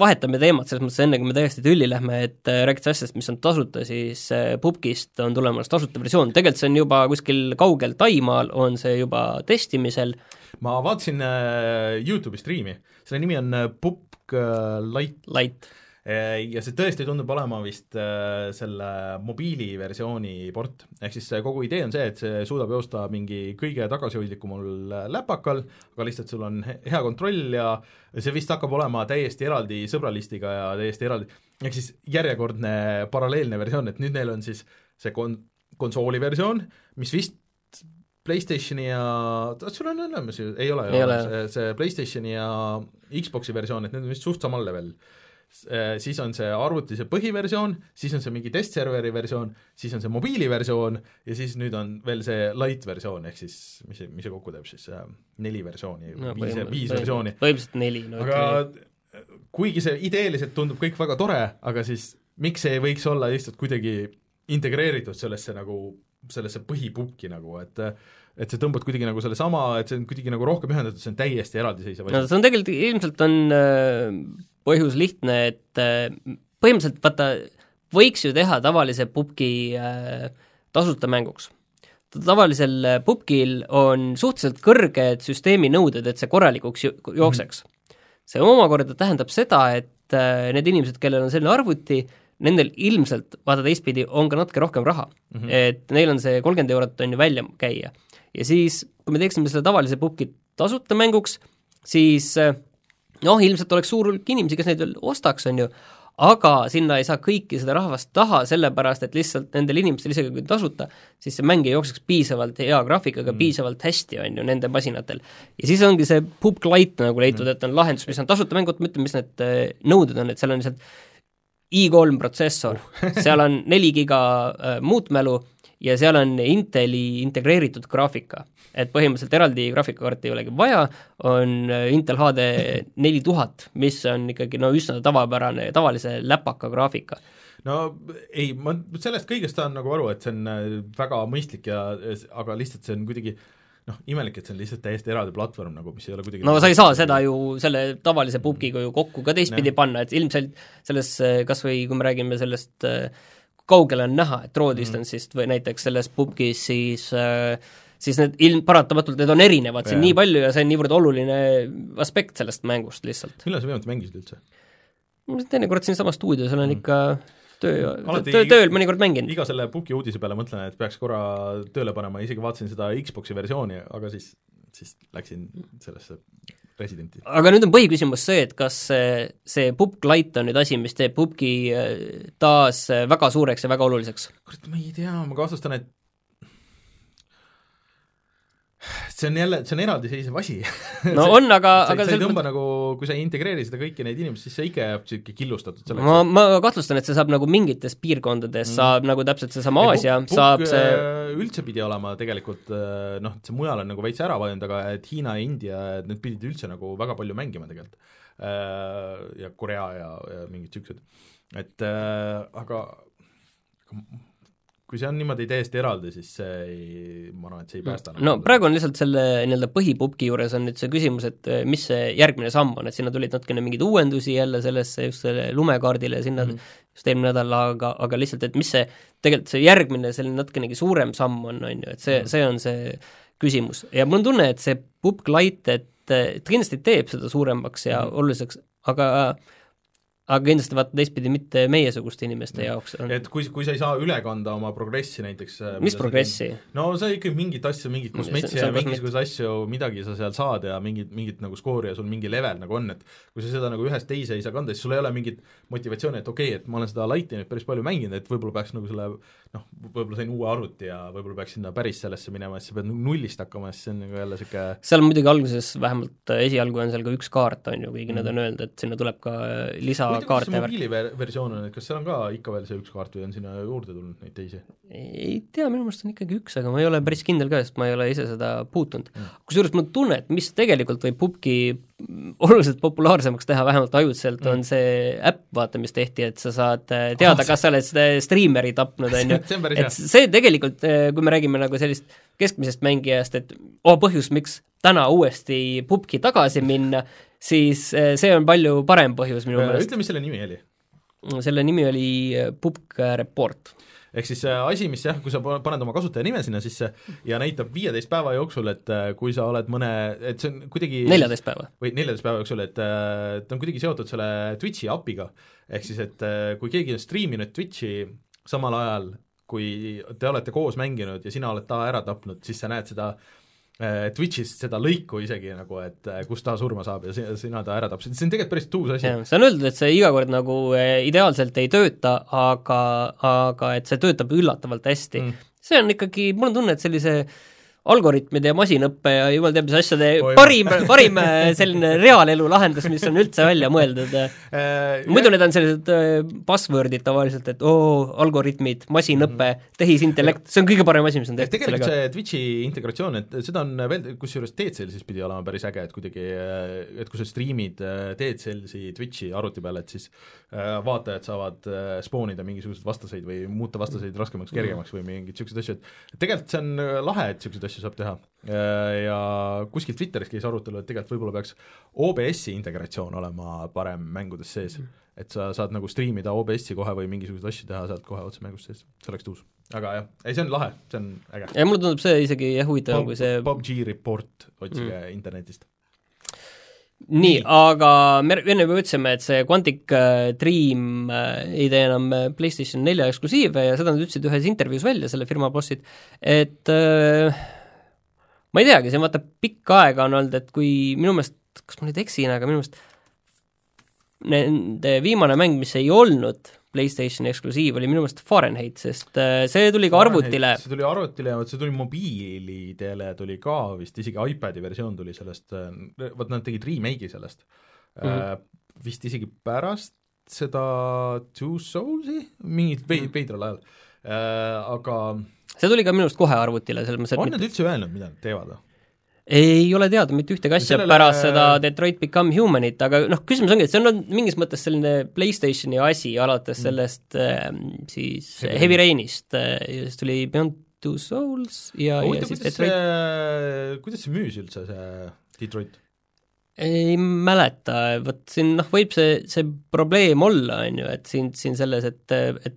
vahetame teemat selles mõttes, enne kui me täiesti tülli lähme, et äh, rääkides asjast, mis on tasuta, siis äh, Pupkist on tulemas tasuta versioon, tegelikult see on juba kuskil kaugel Taimaal, on see juba testimisel. ma vaatasin äh, Youtube'i striimi, selle nimi on Pupk Light. Light Äh, ja see tõesti tundub olema vist äh, selle mobiiliversiooni port, ehk siis kogu idee on see, et see suudab joosta mingi kõige tagasihoidlikumal läpakal, aga lihtsalt sul on hea kontroll ja see vist hakkab olema täiesti eraldi sõbralistiga ja täiesti eraldi, ehk siis järjekordne paralleelne versioon, et nüüd neil on siis see kon-, konsooli versioon, mis vist PlayStationi ja, sul on olemas ju, ei ole, ole. see, see PlayStationi ja Xboxi versioon, et need on vist suht samal level Äh, siis on see arvuti see põhiversioon, siis on see mingi testserveri versioon, siis on see mobiiliversioon ja siis nüüd on veel see light versioon, ehk siis mis see, mis see kokku teeb siis äh,, neli versiooni no,, viis, viis versiooni. põhimõtteliselt neli, no aga okay. kuigi see ideeliselt tundub kõik väga tore, aga siis miks see ei võiks olla lihtsalt kuidagi integreeritud sellesse nagu, sellesse põhipukki nagu, et et sa tõmbad kuidagi nagu sellesama, et see on kuidagi nagu rohkem ühendatud, see on täiesti eraldiseisev asi. no see on tegelikult, ilmselt on äh, põhjus lihtne, et äh, põhimõtteliselt vaata, võiks ju teha tavalise pubgi äh, tasuta mänguks. tavalisel äh, pubgil on suhteliselt kõrged süsteemi nõuded, et see korralikuks jookseks see omakorda tähendab seda, et need inimesed, kellel on selline arvuti, nendel ilmselt, vaata teistpidi, on ka natuke rohkem raha mm. -hmm. et neil on see kolmkümmend eurot, on ju, välja käia. ja siis, kui me teeksime selle tavalise pubgi tasuta mänguks, siis noh, ilmselt oleks suur hulk inimesi, kes neid veel ostaks, on ju, aga sinna ei saa kõiki seda rahvast taha, sellepärast et lihtsalt nendel inimestel, isegi kui tasuta, siis see mäng ei jookseks piisavalt hea graafikaga mm., piisavalt hästi, on ju, nende masinatel. ja siis ongi see Pupk Lite nagu leitud mm., et on lahendus, mis on tasuta mängud, ma ütlen, mis need äh, nõuded on, et seal on lihtsalt i3 protsessor uh. seal on neli giga äh, muutmälu ja seal on Inteli integreeritud graafika. et põhimõtteliselt eraldi graafikakaarti ei olegi vaja, on äh, Intel HD neli tuhat, mis on ikkagi no üsna tavapärane, tavalise läpaka graafika no ei, ma sellest kõigest saan nagu aru, et see on äh, väga mõistlik ja aga lihtsalt see on kuidagi noh, imelik, et see on lihtsalt täiesti eraldi platvorm nagu, mis ei ole kuidagi no sa ei saa seda ju selle tavalise pubgiga ju kokku ka teistpidi panna, et ilmselt selles äh, kas või kui me räägime sellest äh, kaugele on näha, et draw distance'ist või näiteks selles pubgis siis äh, siis need ilm, paratamatult need on erinevad ja. siin nii palju ja see on niivõrd oluline aspekt sellest mängust lihtsalt. millal sa viimati mängisid üldse? teinekord siinsamas stuudios olen mm. ikka töö, töö, tööl mõnikord mänginud. iga selle Puki uudise peale mõtlen, et peaks korra tööle panema, isegi vaatasin seda Xbox'i versiooni, aga siis, siis läksin sellesse Residenti. aga nüüd on põhiküsimus see, et kas see, see Pupk Lite on nüüd asi, mis teeb Pupki äh, taas äh, väga suureks ja väga oluliseks? kurat, ma ei tea, ma kahtlustan, et see on jälle, see on eraldiseisev asi no see, on, aga sa, aga sa ei tõmba nagu, kui sa ei integreeri seda kõiki neid inimesi, siis see ikka jääb niisugune killustatud selleks. ma, ma kahtlustan, et see saab nagu mingites piirkondades mm. saab nagu täpselt seesama Aasia, saab see äh, üldse pidi olema tegelikult äh, noh, see mujal on nagu veits ära vajunud, aga et Hiina ja India, et need pidid üldse nagu väga palju mängima tegelikult. Äh, ja Korea ja, ja mingid niisugused, et aga kui see on niimoodi täiesti eraldi, siis see ei, ma arvan, et see ei päästa no nagu praegu on lihtsalt selle nii-öelda põhipubki juures on nüüd see küsimus, et eh, mis see järgmine samm on, et sinna tulid natukene mingeid uuendusi jälle sellesse, just selle lumekaardile sinna mm -hmm. just eelmine nädal, aga, aga lihtsalt, et mis see, tegelikult see järgmine selline natukenegi suurem samm on, on ju, et see mm, -hmm. see on see küsimus ja mul on tunne, et see pubk light, et, et kindlasti teeb seda suuremaks ja mm -hmm. oluliseks, aga aga kindlasti vaata teistpidi mitte meiesuguste inimeste jaoks on. et kui, kui sa ei saa üle kanda oma progressi näiteks äh, mis progressi? no sa ikka mingit asja, mingit kosmetsi ja mingisuguseid asju, midagi sa seal saad ja mingit, mingit nagu skoori ja sul mingi level nagu on, et kui sa seda nagu ühest teise ei saa kanda, siis sul ei ole mingit motivatsiooni, et okei okay,, et ma olen seda Lighti nüüd päris palju mänginud, et võib-olla peaks nagu selle noh, võib-olla sain uue arvuti ja võib-olla peaks sinna päris sellesse minema, siis sa pead nullist hakkama, siis see on nagu jälle niisugune seal muidugi alguses, vähemalt esialgu on seal ka üks kaart, on ju, kuigi mm. nad on öelnud, et sinna tuleb ka lisa kaarte värk. mobiiliversioon on, et kas seal on ka ikka veel see üks kaart või on sinna juurde tulnud neid teisi? ei tea, minu meelest on ikkagi üks, aga ma ei ole päris kindel ka, sest ma ei ole ise seda puutunud mm.. kusjuures mul on tunne, et mis tegelikult võib pubgi oluliselt populaarsemaks teha, vähemalt ajutiselt mm., on see äpp, vaata, mis tehti, et sa saad äh, teada, kas sa oled seda striimeri tapnud, on ju, et see tegelikult, äh, kui me räägime nagu sellist keskmisest mängijast, et oh, põhjus, miks täna uuesti pubgi tagasi minna, siis äh, see on palju parem põhjus minu meelest. ütle, mis selle nimi oli? selle nimi oli Pubg Report ehk siis see asi, mis jah, kui sa paned oma kasutajanime sinna sisse ja näitab viieteist päeva jooksul, et äh, kui sa oled mõne, et see on kuidagi neljateist päeva. või neljateist päeva jooksul, et äh, ta on kuidagi seotud selle Twitch'i API-ga, ehk siis et äh, kui keegi on striiminud Twitch'i samal ajal, kui te olete koos mänginud ja sina oled ta ära tapnud, siis sa näed seda äh, Äh, Twitch'ist seda lõiku isegi nagu, et äh, kus ta surma saab ja sina, sina ta ära tapsid, see on tegelikult päris tuus asi. see on öeldud, et see iga kord nagu äh, ideaalselt ei tööta, aga, aga et see töötab üllatavalt hästi. Mm.. see on ikkagi, mul on tunne, et sellise äh, algoritmide ja masinõppe ja jumal teab mis asjade Oi, parim, parim äh, selline reaalelu lahendus, mis on üldse välja mõeldud äh,. muidu need on sellised äh, buzzword'id tavaliselt, et oo algoritmid, masinõpe -hmm. tehisintellekt, see on kõige parem asi, mis on tehtud tegelikult sellega. see Twitchi integratsioon, et seda on veel, kusjuures DCL-sis pidi olema päris äge, et kuidagi, äh, et kui sa striimid DCL-si Twitchi arvuti peal, et siis vaatajad saavad spoonida mingisuguseid vastaseid või muuta vastaseid raskemaks, kergemaks või mingeid niisuguseid asju, et tegelikult see on lahe, et niisuguseid asju asju saab teha. Ja kuskil Twitteris käis arutelu, et tegelikult võib-olla peaks OBS-i integratsioon olema parem mängudes sees mm. et sa saad nagu striimida OBS-i kohe või mingisuguseid asju teha sealt kohe otse mängust sees, see oleks tuus. aga jah, ei see on lahe, see on äge. ja mulle tundub see isegi jah huvitavam, kui see PUBG report, otsige mm. internetist nii, aga me enne juba ütlesime, et see Quantic äh, Dream äh, ei tee enam äh, PlayStation nelja eksklusiive ja seda nad ütlesid ühes intervjuus välja, selle firma bossid, et äh, ma ei teagi, see vaata pikka aega on olnud, et kui minu meelest, kas ma nüüd eksin, aga minu meelest nende viimane mäng, mis ei olnud PlayStationi eksklusiiv, oli minu meelest Fahrenheit, sest äh, see tuli ka arvutile. see tuli arvutile ja vot see tuli mobiilidele tuli ka vist, isegi iPadi versioon tuli sellest, äh, vot nad tegid remake'i sellest mm. -hmm. Vist isegi pärast seda Two Souls'i, mingit veidral ajal, aga see tuli ka minu arust kohe arvutile, selles mõttes, on nad üldse öelnud, mida nad teevad või? ei ole teada mitte ühtegi asja sellele... pärast seda Detroit Become Humanit, aga noh, küsimus ongi, et see on mingis mõttes selline PlayStationi asi, alates mm. sellest äh, siis Heavy, Heavy Rainist äh,, siis tuli Beyond Two Souls ja, ja siis Detroit kuidas see müüs üldse, see Detroit? ei mäleta, vot siin noh, võib see, see probleem olla, on ju, et siin, siin selles, et, et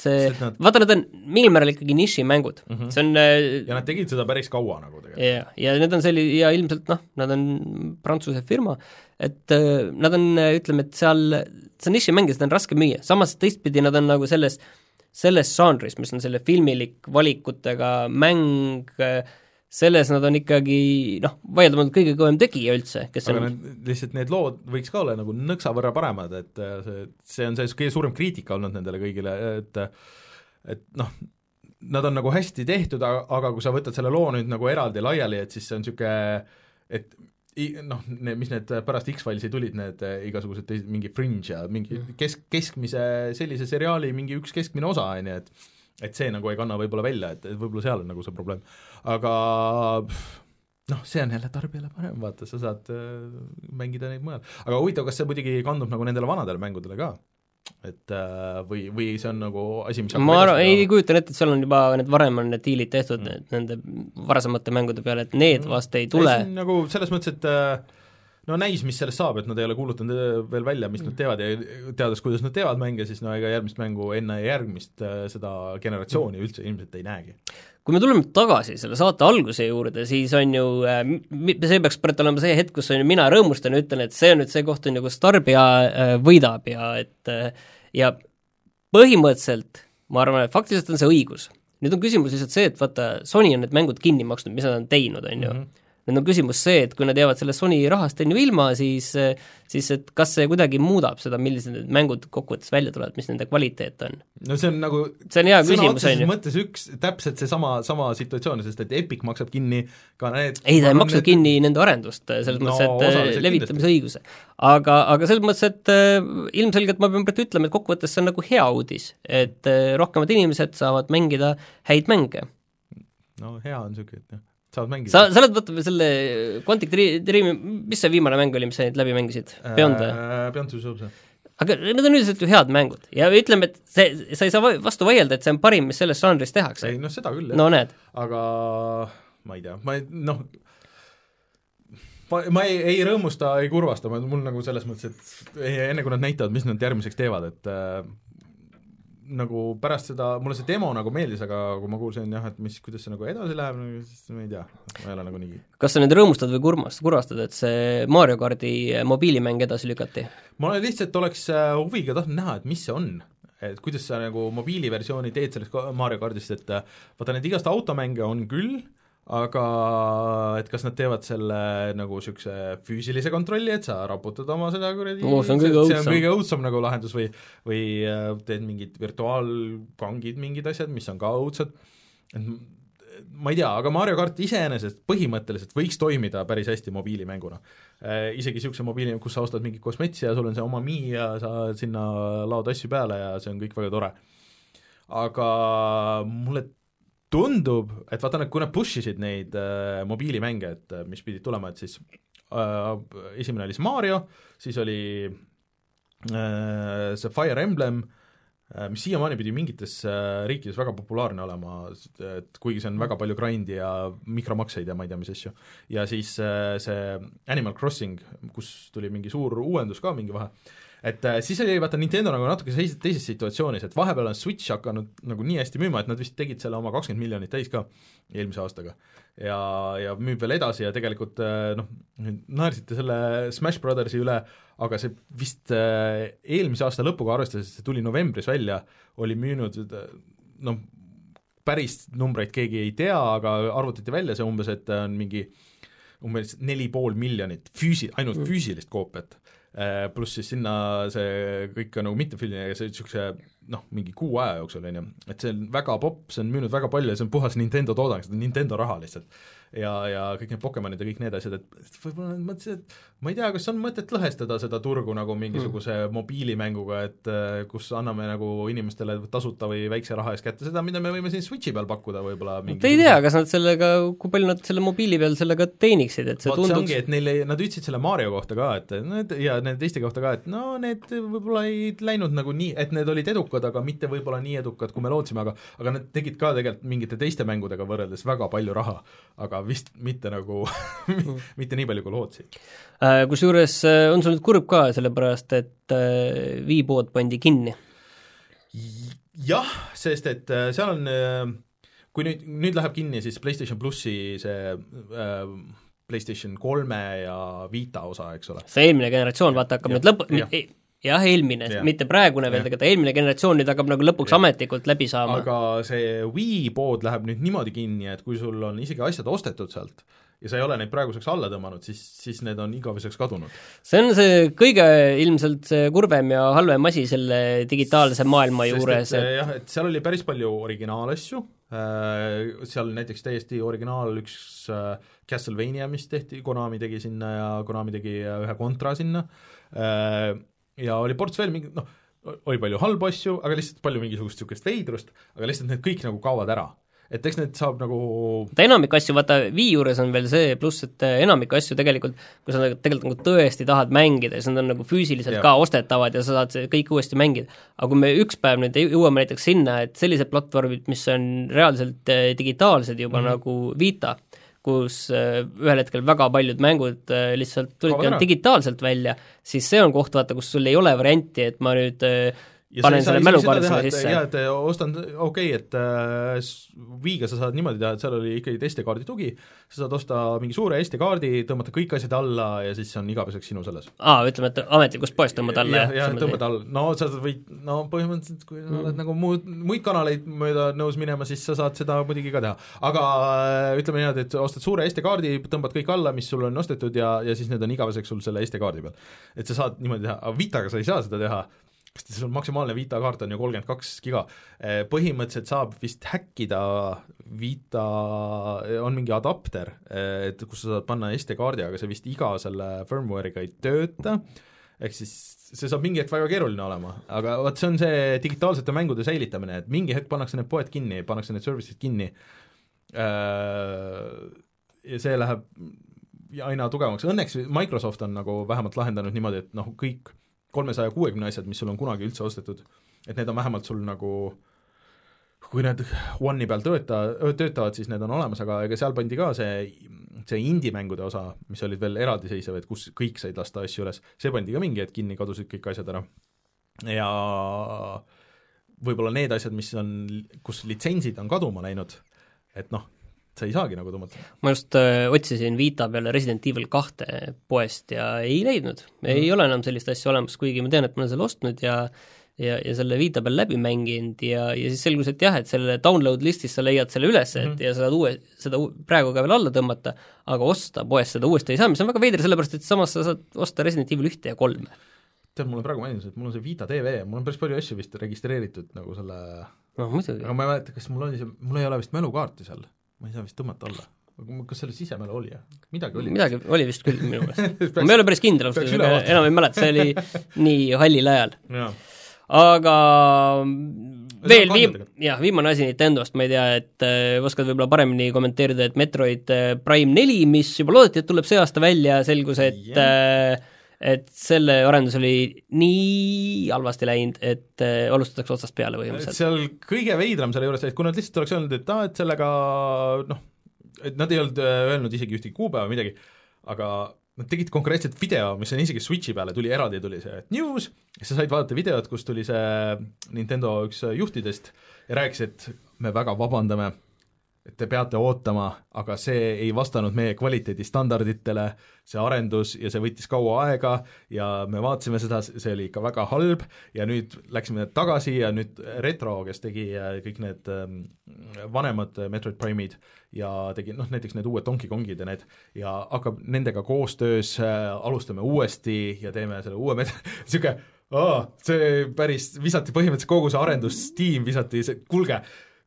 see, nad... vaata, nad on mingil määral ikkagi nišimängud mm, -hmm. see on äh, ja nad tegid seda päris kaua nagu tegelikult. jah, ja need on selli-, ja ilmselt noh, nad on Prantsuse firma, et äh, nad on, ütleme, et seal, see on nišimäng ja seda on raske müüa, samas teistpidi nad on nagu selles, selles žanris, mis on selle filmilik valikutega mäng äh,, selles nad on ikkagi noh, vaieldamatult kõige kõvem tegija üldse, kes aga need, lihtsalt need lood võiks ka olla nagu nõksa võrra paremad, et äh, see, see on see kõige suurem kriitika olnud nendele kõigile, et et noh, nad on nagu hästi tehtud, aga, kui sa võtad selle loo nüüd nagu eraldi laiali, et siis see on niisugune et noh, mis need pärast X-Filesi tulid, need äh, igasugused teised, mingi Fringe ja mingi mm. kesk, keskmise sellise seriaali mingi üks keskmine osa, on ju, et et see nagu ei kanna võib-olla välja, et, et võib-olla seal on nagu see probleem. aga noh, see on jälle tarbijale parem, vaata, sa saad äh, mängida neid mujal. aga huvitav, kas see muidugi kandub nagu nendele vanadele mängudele ka? et äh, või, või see on nagu asi, mis ma arvan, ei kujutan ette, et seal on juba need varem on need diilid tehtud mm. nende varasemate mängude peale, et need mm. vast ei tule. nagu selles mõttes, et äh, no näis, mis sellest saab, et nad ei ole kuulutanud äh, veel välja, mis nad teevad ja teades, kuidas nad teevad mänge, siis no ega järgmist mängu enne järgmist äh, seda generatsiooni mm. üldse ilmselt ei näegi. kui me tuleme tagasi selle saate alguse juurde, siis on ju, äh, see peaks praegu olema see hetk, kus on ju mina rõõmustan ja ütlen, et see on nüüd see koht, on ju, kus tarbija võidab ja et ja põhimõtteliselt ma arvan, et faktiliselt on see õigus. nüüd on küsimus lihtsalt see, et vaata, Sony on need mängud kinni maksnud, mis nad on teinud, on ju, mhm. Nüüd on küsimus see, et kui nad jäävad sellest Sony rahast on ju ilma, siis siis et kas see kuidagi muudab seda, millised need mängud kokkuvõttes välja tulevad, mis nende kvaliteet on? no see on nagu see on hea küsimus, on ju. mõttes üks, täpselt seesama, sama situatsioon, sest et Epic maksab kinni ka need ei, ta ei maksa need... kinni nende arendust, selles no, mõttes, et levitamisõiguse. aga, aga selles mõttes, et äh, ilmselgelt ma pean praegu ütlema, et kokkuvõttes see on nagu hea uudis, et äh, rohkemad inimesed saavad mängida häid mänge. no hea on niisugune, et jah saavad mängida. sa, sa oled, vaata selle Quantic Dreami, mis see viimane mäng oli, mis sa nüüd läbi mängisid, Beyond või äh,? Beyond Two Souls, jah. aga need on üldiselt ju head mängud ja ütleme, et see, sa ei saa vastu vaielda, et see on parim, mis selles žanris tehakse. ei noh, seda küll, jah. no aga ma ei tea, ma ei, noh, ma, ma ei, ei rõõmusta, ei kurvasta, mul nagu selles mõttes, et enne kui nad näitavad, mis nad järgmiseks teevad, et äh, nagu pärast seda, mulle see demo nagu meeldis, aga kui ma kuulsin jah, et mis, kuidas see nagu edasi läheb, siis ma ei tea, ma ei ole nagu nii kas sa nüüd rõõmustad või kurmast, kurvastad, et see Mario kardi mobiilimäng edasi lükati? ma lihtsalt oleks äh, huviga tahtnud näha, et mis see on et kuidas sa nagu mobiiliversiooni teed sellest Mario kardist, et äh, vaata, neid igast automänge on küll, aga et kas nad teevad selle nagu niisuguse füüsilise kontrolli, et sa raputad oma seda kuradi oh, see on kõige õudsem, kõige õudsem nagu lahendus või või äh, teed mingid virtuaalkangid, mingid asjad, mis on ka õudsed, et ma ei tea, aga Mario kart iseenesest põhimõtteliselt võiks toimida päris hästi mobiilimänguna äh,. Isegi niisuguse mobiili, kus sa ostad mingit kosmetsi ja sul on see oma Mii ja sa sinna laod asju peale ja see on kõik väga tore. aga mulle tundub, et vaata, kui nad push isid neid äh, mobiilimänge, et äh, mis pidid tulema, et siis äh, esimene oli siis Mario, siis oli äh, see Fire Emblem äh,, mis siiamaani pidi mingites äh, riikides väga populaarne olema, et kuigi see on väga palju grind'i ja mikromakseid ja ma ei tea, mis asju. ja siis äh, see Animal Crossing, kus tuli mingi suur uuendus ka mingi vahe et äh, siis oli vaata Nintendo nagu natuke teises, teises situatsioonis, et vahepeal on Switch hakanud nagu nii hästi müüma, et nad vist tegid selle oma kakskümmend miljonit täis ka eelmise aastaga. ja, ja müüb veel edasi ja tegelikult äh, noh, naersite selle Smash Brothersi üle, aga see vist äh, eelmise aasta lõpuga arvestades, see tuli novembris välja, oli müünud noh, päris numbreid keegi ei tea, aga arvutati välja see umbes, et on mingi umbes neli pool miljonit füüsi-, ainult mm. füüsilist koopiat pluss siis sinna see kõik on nagu mittefüüsiline ja see niisuguse noh, mingi kuu aja jooksul, on ju, et see on väga popp, see on müünud väga palju ja see on puhas Nintendo toodang, see on Nintendo raha lihtsalt. Ja, ja kõik need Pokemonid ja kõik need asjad, et võib-olla mõtlesin, et ma ei tea, kas on mõtet lõhestada seda turgu nagu mingisuguse mm. mobiilimänguga, et äh, kus anname nagu inimestele tasuta või väikse raha eest kätte seda, mida me võime siin Switchi peal pakkuda võib-olla mingisuguse... ei tea, kas nad sellega, kui palju nad selle mobiili peal sellega teeniksid, et see Vaat tunduks see ongi, et neile, nad ütlesid selle Mario kohta ka, et need ja nende teiste kohta ka, et no need võib-olla ei läinud nagu nii, et need olid edukad, aga mitte võib-olla nii edukad, kui me lootsime, aga aga nad tegid ka tegelikult mingite teiste mängudega võrreldes väga palju raha, aga vist mitte nagu mitte nii palju, kui lootsid. Äh, kusjuures äh, on sul nüüd kurb ka, sellepärast et Viipood äh, pandi kinni? jah, sest et seal on, kui nüüd, nüüd läheb kinni siis PlayStation plussi see äh, PlayStation kolme ja Vita osa, eks ole. see eelmine generatsioon, vaata, hakkab ja, nüüd lõpp, jah, eelmine ja., mitte praegune veel tegelikult, eelmine generatsioon nüüd hakkab nagu lõpuks ja. ametlikult läbi saama. aga see Wii pood läheb nüüd niimoodi kinni, et kui sul on isegi asjad ostetud sealt ja sa ei ole neid praeguseks alla tõmmanud, siis, siis need on igaveseks kadunud. see on see kõige ilmselt see kurvem ja halvem asi selle digitaalse maailma Sest juures. Et, jah, et seal oli päris palju originaalasju, äh, seal näiteks täiesti originaal üks äh, Castlevania, mis tehti, Konami tegi sinna ja Konami tegi ühe kontra sinna, ja oli ports veel mingi noh, oli palju halbu asju, aga lihtsalt palju mingisugust niisugust veidrust, aga lihtsalt need kõik nagu kaovad ära et eks need saab nagu vaata enamik asju, vaata Wii juures on veel see pluss, et enamik asju tegelikult, kui sa tegelikult nagu tõesti tahad mängida, siis nad on nagu füüsiliselt ja. ka ostetavad ja sa saad kõik uuesti mängida. aga kui me üks päev nüüd jõuame näiteks sinna, et sellised platvormid, mis on reaalselt eh, digitaalsed juba mm -hmm. nagu Vita, kus äh, ühel hetkel väga paljud mängud äh, lihtsalt tulidki ainult digitaalselt välja, siis see on koht, vaata, kus sul ei ole varianti, et ma nüüd äh, panen selle mälukaardi sinna sisse. jaa, et ostan, okei okay,, et äh, Viiga sa saad niimoodi teha, et seal oli ikkagi SD-kaardi tugi, sa saad osta mingi suure SD-kaardi, tõmmata kõik asjad alla ja siis see on igaveseks sinu selles. aa, ütleme, et ametlikust poest tõmbad alla? jah, jah, tõmbad alla, no sa võid, no põhimõtteliselt kui sa oled mm. nagu muud, muid kanaleid mööda nõus minema, siis sa saad seda muidugi ka teha. aga äh, ütleme niimoodi, et ostad suure SD-kaardi, tõmbad kõik alla, mis sul on ostetud ja, ja siis need on igaveseks sul selle SD-kaardi peal. et sa saad niimoodi teha, aga Vitaga sa ei saa seda teha kas sul maksimaalne Vita kaart on ju kolmkümmend kaks giga, eh, põhimõtteliselt saab vist häkkida Vita, on mingi adapter, eh, et kus sa saad panna SD-kaardi, aga see vist iga selle firmware'iga ei tööta, ehk siis see saab mingi hetk väga keeruline olema, aga vot see on see digitaalsete mängude säilitamine, et mingi hetk pannakse need poed kinni, pannakse need service'id kinni, äh, ja see läheb aina tugevamaks, õnneks Microsoft on nagu vähemalt lahendanud niimoodi, et noh, kõik kolmesaja kuuekümne asjad, mis sul on kunagi üldse ostetud, et need on vähemalt sul nagu kui need One'i peal tööta, töötavad, siis need on olemas, aga ega seal pandi ka see, see indie-mängude osa, mis olid veel eraldiseisev, et kus kõik said lasta asju üles, see pandi ka mingi hetk kinni, kadusid kõik asjad ära. ja võib-olla need asjad, mis on, kus litsentsid on kaduma läinud, et noh, sa ei saagi nagu tõmmata. ma just äh, otsisin Vita peale Resident Evil kahte poest ja ei leidnud mm., ei ole enam sellist asja olemas, kuigi ma tean, et ma olen selle ostnud ja ja, ja selle Vita peal läbi mänginud ja, ja siis selgus, et jah, et selle download listist sa leiad selle üles, et mm -hmm. ja sa saad uue, seda praegu ka veel alla tõmmata, aga osta poest seda uuesti ei saa, mis on väga veider, sellepärast et samas sa saad osta Resident Evil ühte ja kolme. tead, mulle praegu meeldis, et mul on see Vita tv, mul on päris palju asju vist registreeritud nagu selle noh, muidugi. aga ma ei mäleta, kas mul oli see, mul ei ole vist mälukaarti seal ma ei saa vist tõmmata alla. kas selle sisemälu oli, midagi oli? midagi oli vist küll minu meelest ma ei ole päris kindel, enam ei mäleta, see oli nii hallil ajal. aga veel viim-, jah, viimane asi Nintendost, ma ei tea, et äh, oskad võib-olla paremini kommenteerida, et Metroid äh, Prime neli, mis juba loodeti, et tuleb see aasta välja, selgus, et yeah. äh, et selle arendus oli nii halvasti läinud, et äh, alustatakse otsast peale põhimõtteliselt. seal kõige veidram selle juures, et kui nad lihtsalt oleks öelnud, et aa, et sellega noh, et nad ei olnud äh, öelnud isegi ühtegi kuupäeva, midagi, aga nad tegid konkreetselt video, mis on isegi Switchi peale, tuli eraldi, tuli see news, sa said vaadata videot, kus tuli see Nintendo üks juhtidest ja rääkis, et me väga vabandame et te peate ootama, aga see ei vastanud meie kvaliteedistandarditele, see arendus ja see võttis kaua aega ja me vaatasime seda, see oli ikka väga halb. Ja nüüd läksime tagasi ja nüüd Retro, kes tegi äh, kõik need ähm, vanemad Metroid Prime'id ja tegi noh, näiteks need uued Donkey Kongid ja need, ja hakkab nendega koostöös äh,, alustame uuesti ja teeme selle uue met-, niisugune aa, see päris, visati põhimõtteliselt kogu see arendustiim visati, see, kuulge,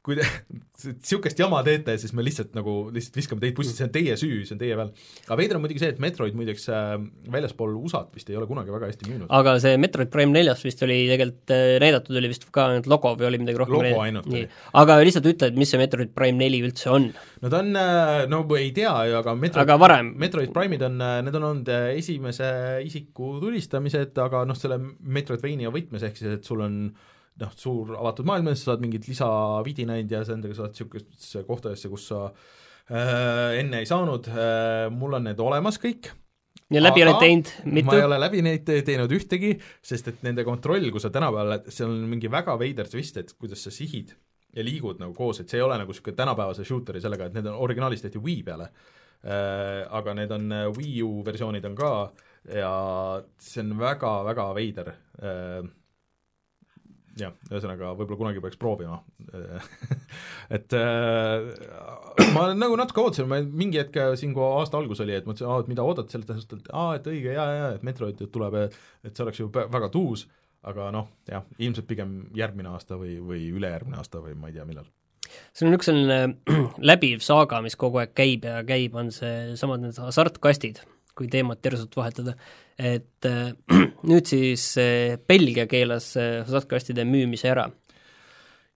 kui te niisugust jama teete, siis me lihtsalt nagu, lihtsalt viskame teid bussi, see on teie süü, see on teie peal. aga veider on muidugi see, et Metroid muideks äh, väljaspool USA-t vist ei ole kunagi väga hästi müünud. aga see Metroid Prime neljas vist oli tegelikult äh, näidatud, oli vist ka ainult logo või oli midagi rohkem logo ainult oli. aga lihtsalt ütle, et mis see Metroid Prime neli üldse on? no ta on, äh, no ei tea, aga Metroid, aga varem? Metroid Prime'id on, äh, need on olnud esimese isiku tulistamised, aga noh, selle Metroidvania võtmes, ehk siis et sul on äh, noh, suur avatud maailm sa saad mingeid lisavidinaid ja sa endaga saad niisugustesse kohtadesse, kus sa äh, enne ei saanud. Äh,, mul on need olemas kõik, ja läbi oled teinud mitu? ma ei ole läbi neid teinud ühtegi, sest et nende kontroll, kui sa tänapäeval, seal on mingi väga veider twist, et kuidas sa sihid ja liigud nagu koos, et see ei ole nagu niisugune tänapäevase shooter'i sellega, et need on originaalis tehti Wii peale. Äh,, aga need on äh, Wii U versioonid on ka ja see on väga-väga veider. Äh, jah, ühesõnaga võib-olla kunagi peaks proovima. Et äh, ma nagu natuke ootasin, ma mingi hetk siin, kui aasta algus oli, et mõtlesin, et mida oodata, selle tähendab, et aa, et õige, jaa, jaa, et Metroid tuleb, et see oleks ju väga tuus, aga noh, jah, ilmselt pigem järgmine aasta või, või ülejärgmine aasta või ma ei tea, millal. See on üks selline läbiv saaga, mis kogu aeg käib ja käib, on see samad need hasartkastid kui teemat järsult vahetada, et äh, nüüd siis äh, Belgia keelas äh, hasartkastide müümise ära.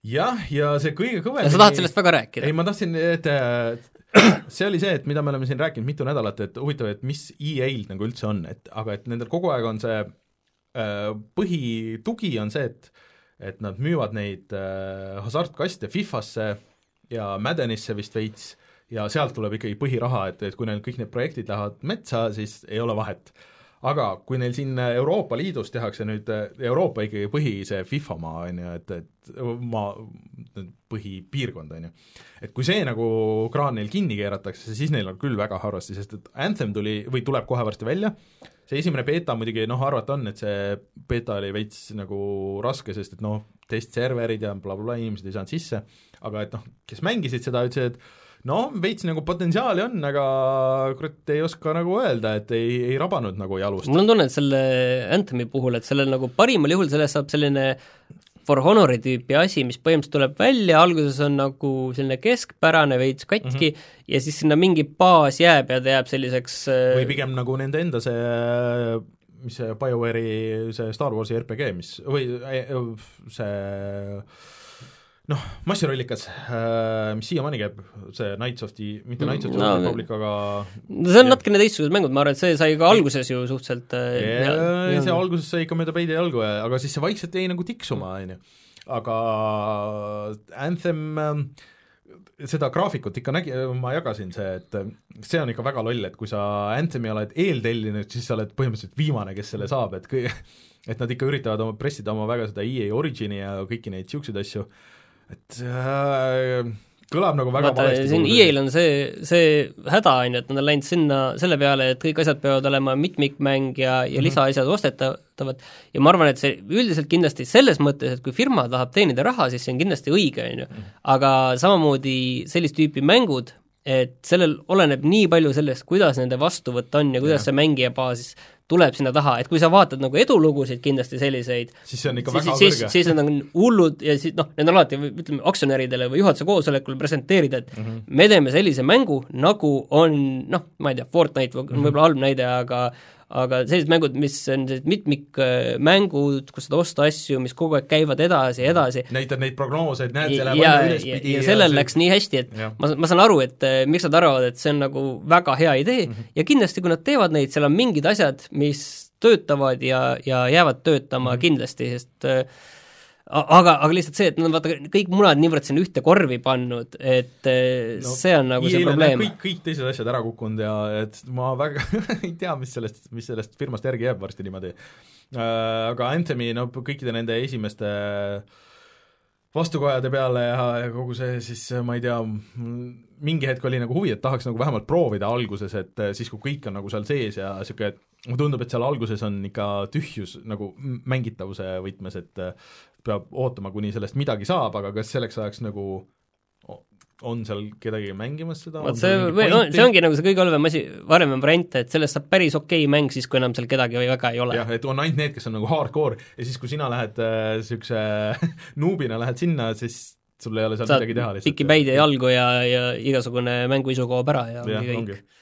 jah, ja see kõige kõvem sa tahad sellest väga rääkida? ei, ma tahtsin, et see oli see, et mida me oleme siin rääkinud mitu nädalat, et huvitav, et mis EA-l nagu üldse on, et aga et nendel kogu aeg on see põhitugi on see, et et nad müüvad neid hasartkaste Fifasse ja Maddenisse vist veits ja sealt tuleb ikkagi põhiraha, et, et kui neil kõik need projektid lähevad metsa, siis ei ole vahet. aga kui neil siin Euroopa Liidus tehakse nüüd Euroopa ikkagi põhi see FIFA maa, on ju, et, et maa, põhipiirkond, on ju, et kui see nagu kraan neil kinni keeratakse, siis neil on küll väga halvasti, sest et Anthem tuli või tuleb kohe varsti välja, see esimene beeta muidugi noh, arvata on, et see beeta oli veits nagu raske, sest et noh, testserverid ja blablabla bla, inimesed ei saanud sisse, aga et noh, kes mängisid seda, ütlesid, et no veits nagu potentsiaali on, aga kurat ei oska nagu öelda, et ei, ei rabanud nagu jalust. mul on tunne, et selle Anthemi puhul, et sellel nagu parimal juhul sellest saab selline For Honori tüüpi asi, mis põhimõtteliselt tuleb välja, alguses on nagu selline keskpärane, veits katki mm -hmm. ja siis sinna mingi baas jääb ja ta jääb selliseks äh, või pigem nagu nende enda see mis see BioWare'i see Star Warsi RPG, mis, või see noh, massirollikas, äh, mis siiamaani käib, see Knights of the, mitte Knights of the no, Republic, aga no see on natukene teistsugused mängud, ma arvan, et see sai ka alguses ju suhteliselt yeah, see alguses sai ikka mööda peide jalgu, aga siis see vaikselt jäi nagu tiksuma, on ju. aga Anthem seda graafikut ikka nägi, ma jagasin see, et see on ikka väga loll, et kui sa Anthemi oled eeltellinud, siis sa oled põhimõtteliselt viimane, kes selle saab, et kui et nad ikka üritavad oma, pressida oma väga seda EA Origini ja kõiki neid niisuguseid asju, et äh, kõlab nagu väga Vaata, valesti. siin EA-l on see, see häda, on ju, et nad on läinud sinna selle peale, et kõik asjad peavad olema mitmikmäng ja, ja mm -hmm. lisaasjad ostetavad ja ma arvan, et see üldiselt kindlasti selles mõttes, et kui firma tahab teenida raha, siis see on kindlasti õige, on ju. Mhm. aga samamoodi sellist tüüpi mängud, et sellel oleneb nii palju sellest, kuidas nende vastuvõtt on ja kuidas ja. see mängija baas tuleb sinna taha, et kui sa vaatad nagu edulugusid kindlasti selliseid, siis see on ikka väga siis, kõrge. siis need on hullud ja siis noh, need on alati, ütleme, aktsionäridele või juhatuse koosolekul presenteerida, et mm -hmm. me teeme sellise mängu, nagu on noh, ma ei tea, Fortnite on mm -hmm. võib-olla halb näide, aga aga sellised mängud, mis on sellised mitmikmängud, kus saad osta asju, mis kogu aeg käivad edasi ja edasi. näitad neid prognooseid, näed, see läheb aina ülespidi. ja sellel see... läks nii hästi, et ja. ma, ma saan aru, et eh, miks nad arvavad, et see on nagu väga hea idee mm -hmm. ja kindlasti, kui nad teevad neid, seal on mingid asjad, mis töötavad ja, ja jäävad töötama mm -hmm. kindlasti, sest äh, aga, aga lihtsalt see, et nad on vaata kõik munad niivõrd sinna ühte korvi pannud, et eh, no, see on nagu see probleem. kõik, kõik teised asjad ära kukkunud ja et ma väga ei tea, mis sellest, mis sellest firmast järgi jääb varsti niimoodi äh,. Aga Anthemi, no kõikide nende esimeste vastukojade peale ja, ja kogu see siis ma ei tea, mingi hetk oli nagu huvi, et tahaks nagu vähemalt proovida alguses, et siis, kui kõik on nagu seal sees ja niisugune, et mulle tundub, et seal alguses on ikka tühjus nagu mängitavuse võtmes, et peab ootama, kuni sellest midagi saab, aga kas selleks ajaks nagu on seal kedagi mängimas seda? vot see, või no see ongi nagu see kõige halvem asi, varem variant, et sellest saab päris okei okay mäng siis, kui enam seal kedagi või väga ei ole. jah, et on ainult need, kes on nagu hardcore ja siis, kui sina lähed niisuguse äh, nuubina lähed sinna, siis sul ei ole seal Saad midagi teha lihtsalt. piki päid ja jalgu ja, ja igasugune mänguisu kaob ära ja, ja ongi kõik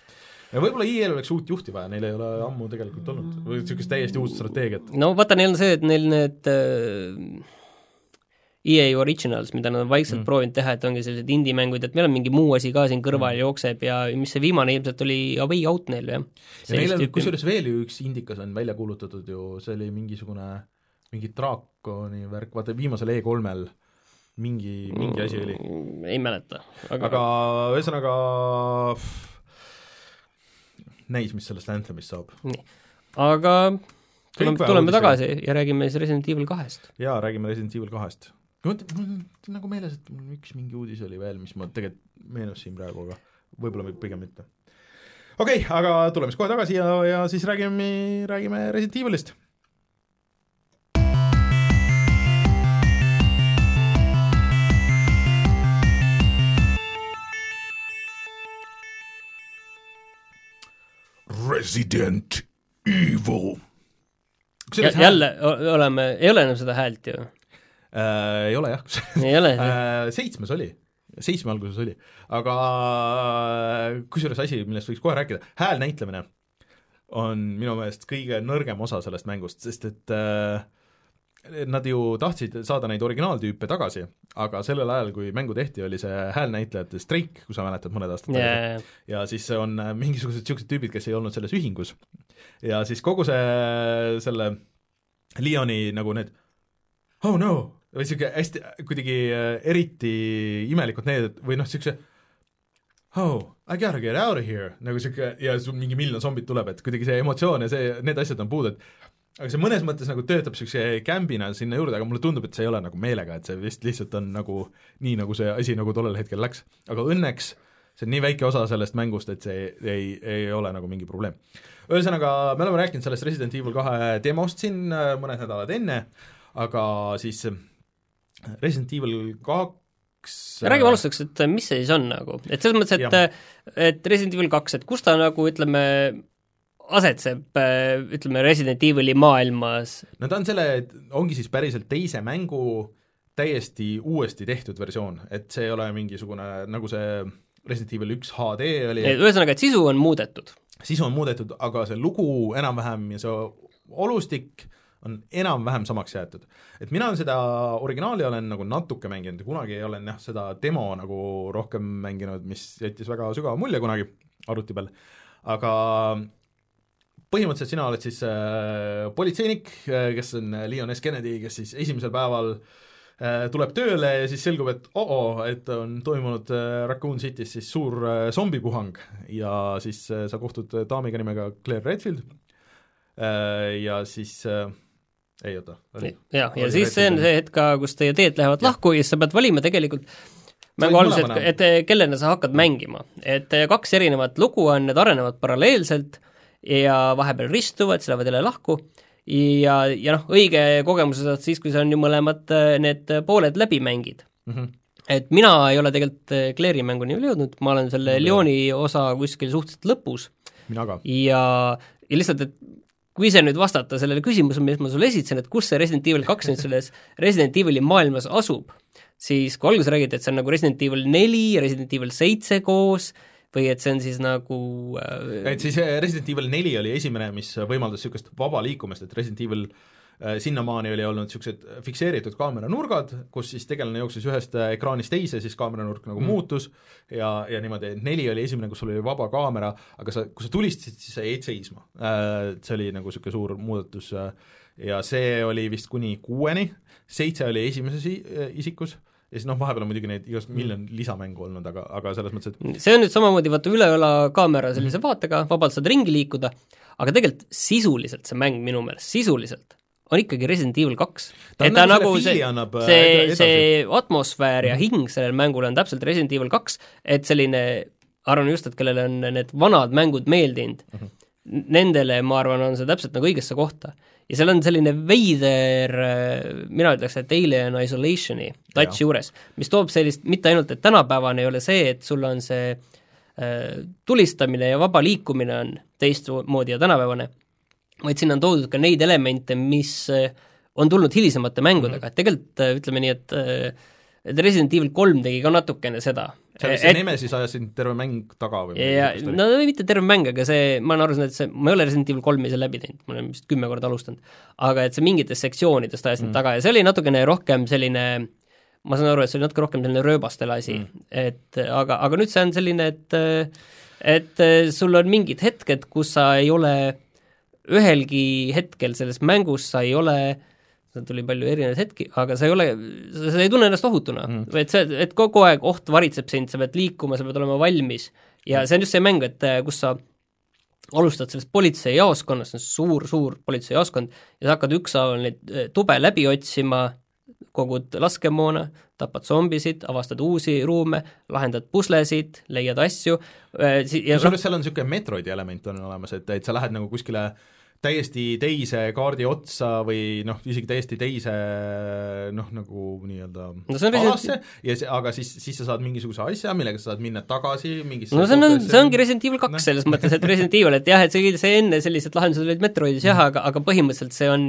ja võib-olla IL oleks uut juhti vaja, neil ei ole ammu tegelikult olnud, või niisugust täiesti uut strateegiat. no vaata, neil on see, et neil need äh, EA Originals, mida nad on vaikselt mm. proovinud teha, et ongi sellised indie-mängud, et meil on mingi muu asi ka siin kõrval mm. jookseb ja mis see viimane ilmselt oli A Way Out neil, jah. ja neil on, kusjuures veel ju üks indikas on välja kuulutatud ju, see oli mingisugune mingi draakoni värk, vaata viimasel E3-l mingi, mingi asi oli. Mm, ei mäleta. aga ühesõnaga näis, mis sellest Anthemist saab. nii, aga tuleme, tuleme tagasi ja räägime siis Resident Evil kahest. jaa, räägime Resident Evil kahest. mul on nagu meeles, et mul üks mingi uudis oli veel, mis ma tegelikult meenus siin praegu, aga võib-olla pigem mitte. okei okay,, aga tuleme siis kohe tagasi ja, ja siis räägime, räägime Resident Evilist Resident Evil. jälle oleme, ei ole enam seda häält ju. Äh,? Ei ole jah. Ei ole äh, seitsmes oli, seitsme alguses oli, aga äh, kusjuures asi, millest võiks kohe rääkida, hääl näitlemine on minu meelest kõige nõrgem osa sellest mängust, sest et äh, nad ju tahtsid saada neid originaaltüüpe tagasi, aga sellel ajal, kui mängu tehti, oli see häälnäitlejate streik, kui sa mäletad, mõned aastad tagasi. Yeah.. ja siis on äh, mingisugused niisugused tüübid, kes ei olnud selles ühingus. ja siis kogu see, selle Lyoni nagu need oh no, või niisugune hästi kuidagi äh, eriti imelikult need, või noh, niisuguse oh, I gotta get out of here, nagu sihuke ja mingi miljon zombit tuleb, et kuidagi see emotsioon ja see, need asjad on puudu, et aga see mõnes mõttes nagu töötab niisuguse kämbina sinna juurde, aga mulle tundub, et see ei ole nagu meelega, et see vist lihtsalt on nagu nii, nagu see asi nagu tollel hetkel läks. aga õnneks see on nii väike osa sellest mängust, et see ei, ei ole nagu mingi probleem. ühesõnaga, me oleme rääkinud sellest Resident Evil kahe demost siin äh, mõned nädalad enne, aga siis äh, Resident Evil kaks räägime alustuseks, et mis see siis on nagu, et selles mõttes, et et Resident Evil kaks, et kus ta nagu ütleme, asetseb, äh, ütleme, Resident Evil'i maailmas? no ta on selle, ongi siis päriselt teise mängu täiesti uuesti tehtud versioon, et see ei ole mingisugune, nagu see Resident Evil üks HD oli. ühesõnaga, et sisu on muudetud? sisu on muudetud, aga see lugu enam-vähem ja see olustik on enam-vähem samaks jäetud. et mina seda originaali olen nagu natuke mänginud ja kunagi olen jah, seda demo nagu rohkem mänginud, mis jättis väga sügava mulje kunagi arvuti peal, aga põhimõtteliselt sina oled siis äh, politseinik, äh, kes on Leon S. Kennedy, kes siis esimesel päeval äh, tuleb tööle ja siis selgub, et oo, et on toimunud äh, Raccoon City's siis suur äh, zombipuhang ja siis äh, sa kohtud daamiga nimega Claire Redfield äh, ja siis äh, ei oota. jah, ja siis see on see hetk ka, kus teie teed lähevad ja. lahku ja siis sa pead valima tegelikult mängu alguses, et, et kellena sa hakkad mängima. et kaks erinevat lugu on, need arenevad paralleelselt ja vahepeal ristuvad, siis lähevad jälle lahku ja, ja noh, õige kogemuse saad siis, kui sa on ju mõlemad äh, need pooled läbi mängid mm. -hmm. et mina ei ole tegelikult äh, Claire'i mänguni veel jõudnud, ma olen selle mm -hmm. Lyoni osa kuskil suhteliselt lõpus. ja, ja lihtsalt, et kui ise nüüd vastata sellele küsimusele, mis ma sulle esitasin, et kus see Resident Evil kaks nüüd selles Resident Evil'i maailmas asub, siis kui alguses räägiti, et see on nagu Resident Evil neli, Resident Evil seitse koos, või et see on siis nagu äh, et siis äh, Resident Evil neli oli esimene, mis võimaldas niisugust vaba liikumist, et Resident Evil äh, sinnamaani oli olnud niisugused fikseeritud kaameranurgad, kus siis tegelane jooksis ühest ekraanist teise, siis kaameranurk nagu mm. muutus ja, ja niimoodi, et neli oli esimene, kus sul oli vaba kaamera, aga sa, kui sa tulistasid, siis sa jäid seisma. See oli nagu niisugune suur muudatus ja see oli vist kuni kuueni, seitse oli esimeses isikus ja siis noh, vahepeal on muidugi neid igast miljon lisamängu olnud, aga, aga selles mõttes, et see on nüüd samamoodi vaata üle õla kaamera sellise mm -hmm. vaatega, vabalt saad ringi liikuda, aga tegelikult sisuliselt see mäng minu meelest, sisuliselt on ikkagi Resident Evil kaks. et ta nagu see, äh, see, see atmosfäär ja hing sellel mängul on täpselt Resident Evil kaks, et selline, arvan just, et kellele on need vanad mängud meeldinud mm, -hmm nendele, ma arvan, on see täpselt nagu õigesse kohta. Ja seal on selline veider, mina ütleks, et Alien Isolationi touch juures, mis toob sellist, mitte ainult, et tänapäevane ei ole see, et sul on see äh, tulistamine ja vaba liikumine on teistmoodi ja tänapäevane, vaid sinna on toodud ka neid elemente, mis äh, on tulnud hilisemate mängudega mm, -hmm. et tegelikult äh, ütleme nii, et äh, et Resident Evil kolm tegi ka natukene seda. Seal vist see Nemesis ajas sind terve mäng taga või no mitte terve mäng, aga see, ma olen aru saanud, et see, ma ei ole Resident Evil kolmi seal läbi teinud, ma olen vist kümme korda alustanud, aga et see mingitest sektsioonidest ajas mind mm. taga ja see oli natukene rohkem selline ma saan aru, et see oli natuke rohkem selline rööbastele asi mm., et aga, aga nüüd see on selline, et et sul on mingid hetked, kus sa ei ole ühelgi hetkel selles mängus, sa ei ole äh, tuli palju erinevaid hetki, aga sa ei ole, sa ei tunne ennast ohutuna mm., et see, et kogu aeg oht varitseb sind, sa pead liikuma, sa pead olema valmis ja see on just see mäng, et äh, kus sa alustad sellest politseijaoskonnast, see on suur-suur politseijaoskond, ja sa hakkad ükshaaval neid äh, tube läbi otsima, kogud laskemoona, tapad zombisid, avastad uusi ruume, lahendad puslesid, leiad asju äh, ja kusjuures seal on niisugune Metroidi element on olemas, et, et sa lähed nagu kuskile äh, täiesti teise kaardi otsa või noh, isegi täiesti teise noh, nagu nii-öelda no, alasse ja see, aga siis, siis sa saad mingisuguse asja, millega sa saad minna tagasi mingisse no see on, see ongi Resident Evil kaks no. selles mõttes, et Resident Evil, et jah, et see, see enne sellised lahendused olid Metroidis jah, aga, aga põhimõtteliselt see on,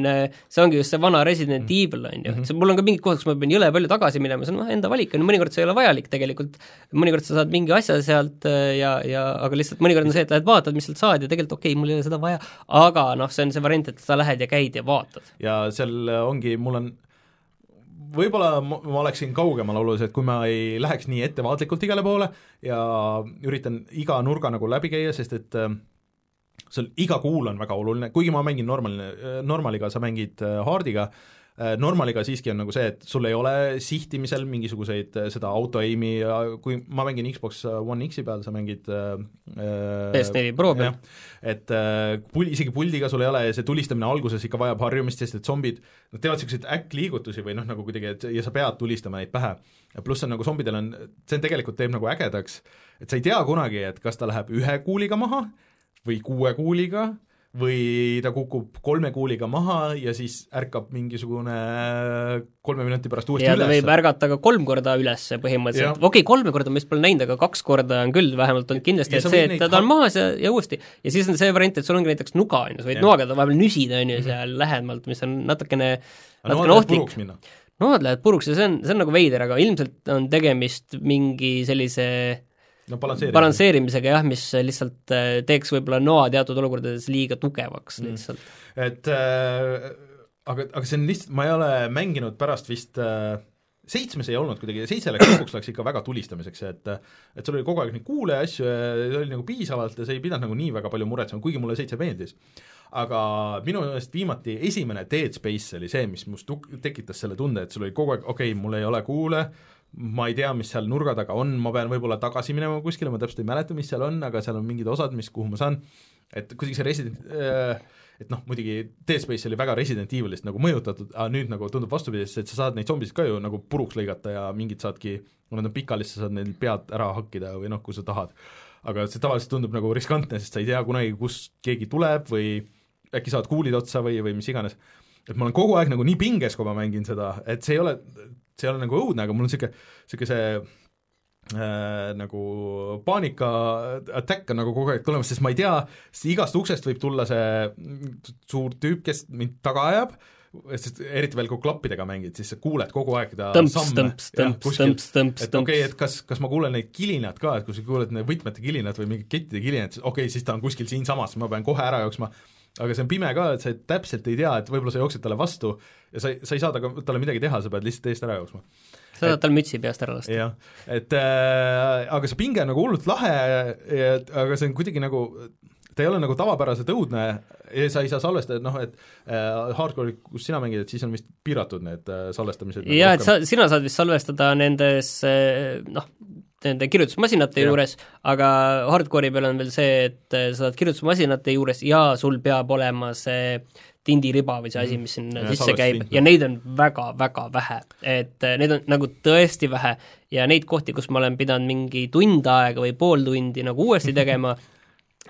see ongi just see vana Resident mm. Evil, on ju, et see, mul on ka mingid kohad, kus ma pean jõle palju tagasi minema, see on noh, enda valik, on ju, mõnikord see ei ole vajalik tegelikult, mõnikord sa saad mingi asja sealt ja, ja aga lihtsalt mõnikord on see, et lähed vaatad, mis sealt saad ja tegelikult okei okay,, mul ei ole seda vaja, aga noh, see on see variant, et sa lähed ja käid ja vaatad. ja seal ongi, mul on võib-olla ma, oleksin kaugemal oluliselt, kui ma ei läheks nii ettevaatlikult igale poole ja üritan iga nurga nagu läbi käia, sest et äh, seal iga kuul on väga oluline, kuigi ma mängin normal, normaliga, sa mängid äh, hard'iga, Äh, normaliga siiski on nagu see, et sul ei ole sihtimisel mingisuguseid äh, seda auto aim'i ja kui ma mängin Xbox One X-i peal, sa mängid äh, PS4 Pro peal. et äh, pul-, isegi puldiga sul ei ole ja see tulistamine alguses ikka vajab harjumist, sest et zombid, nad teevad niisuguseid äkkliigutusi või noh, nagu kuidagi, et ja sa pead tulistama neid pähe. pluss on nagu zombidel on, see tegelikult teeb nagu ägedaks, et sa ei tea kunagi, et kas ta läheb ühe kuuliga maha või kuue kuuliga või ta kukub kolme kuuliga maha ja siis ärkab mingisugune kolme minuti pärast uuesti ja üles. ta võib ärgata ka kolm korda üles põhimõtteliselt, okei okay,, kolme korda ma vist pole näinud, aga kaks korda on küll vähemalt olnud kindlasti, et see, et ta, ta on maas ja, ja uuesti. ja siis on see variant, et sul ongi näiteks nuga, on ju, sa võid noaga ta vahepeal nüsida, on ju, seal lähemalt, mis on natukene, natukene ohtlik. noad lähevad puruks ja see on, see on nagu veider, aga ilmselt on tegemist mingi sellise no balansseerimisega. balansseerimisega jah, mis lihtsalt äh, teeks võib-olla noa teatud olukordades liiga tugevaks mm. lihtsalt mm.. et äh, aga, aga see on lihtsalt, ma ei ole mänginud pärast vist äh, seitsmes ei olnud kuidagi, seitse läks lõpuks läks ikka väga tulistamiseks, et et sul oli kogu aeg neid kuule ja asju ja oli nagu piisavalt ja sa ei pidanud nagu nii väga palju muretsema, kuigi mulle seitse meeldis. aga minu meelest viimati esimene Dead Space oli see, mis must tekitas selle tunde, et sul oli kogu aeg, okei okay,, mul ei ole kuule, ma ei tea, mis seal nurga taga on, ma pean võib-olla tagasi minema kuskile, ma täpselt ei mäleta, mis seal on, aga seal on mingid osad, mis, kuhu ma saan, et kuidagi see Resident äh, et noh, muidugi Dead Space oli väga Resident Evilist nagu mõjutatud, aga nüüd nagu tundub vastupidi, sest sa saad neid zombisid ka ju nagu puruks lõigata ja mingid saadki, kui nad on pikali, siis sa saad neil pead ära hakkida või noh, kui sa tahad. aga see tavaliselt tundub nagu riskantne, sest sa ei tea kunagi, kust keegi tuleb või äkki saad kuulid otsa või, või mis iganes. et ma olen kogu aeg nagu nii pinges, kui ma mängin seda, et see ei ole, see ei ole nagu õudne, aga mul on niisugune, niisugune see äh, nagu paanika attack on nagu kogu aeg tulemas, sest ma ei tea, igast uksest võib tulla see suur tüüp, kes mind taga ajab, sest eriti veel, kui klappidega mängid, siis sa kuuled kogu aeg ta tõmps, tõmps, et okei okay,, et kas, kas ma kuulen neid kilinad ka, et kui sa kuuled need võtmete kilinad või mingid kettide kilinad, siis okei okay,, siis ta on kuskil siinsamas, ma pean kohe ära jooksma aga see on pime ka, et sa täpselt ei tea, et võib-olla sa jooksed talle vastu ja sa ei, sa ei saa taga, talle midagi teha, sa pead lihtsalt eest ära jooksma. sa saad tal mütsi peast ära lasta. jah, et äh, aga see pinge on nagu hullult lahe, aga see on kuidagi nagu ta ei ole nagu tavapäraselt õudne ja sa ei saa salvestada, noh et äh, hardcore'i, kus sina mängid, et siis on vist piiratud need äh, salvestamised. Nagu jaa, et sa, sina saad vist salvestada nendes äh, noh, nende kirjutusmasinate ja. juures, aga hardcore'i peal on veel see, et äh, sa saad kirjutusmasinate juures ja sul peab olema see tindiriba või see asi, mhm. mis sinna ja, sisse käib ja neid on väga-väga vähe. et äh, neid on nagu tõesti vähe ja neid kohti, kus ma olen pidanud mingi tund aega või pool tundi nagu uuesti tegema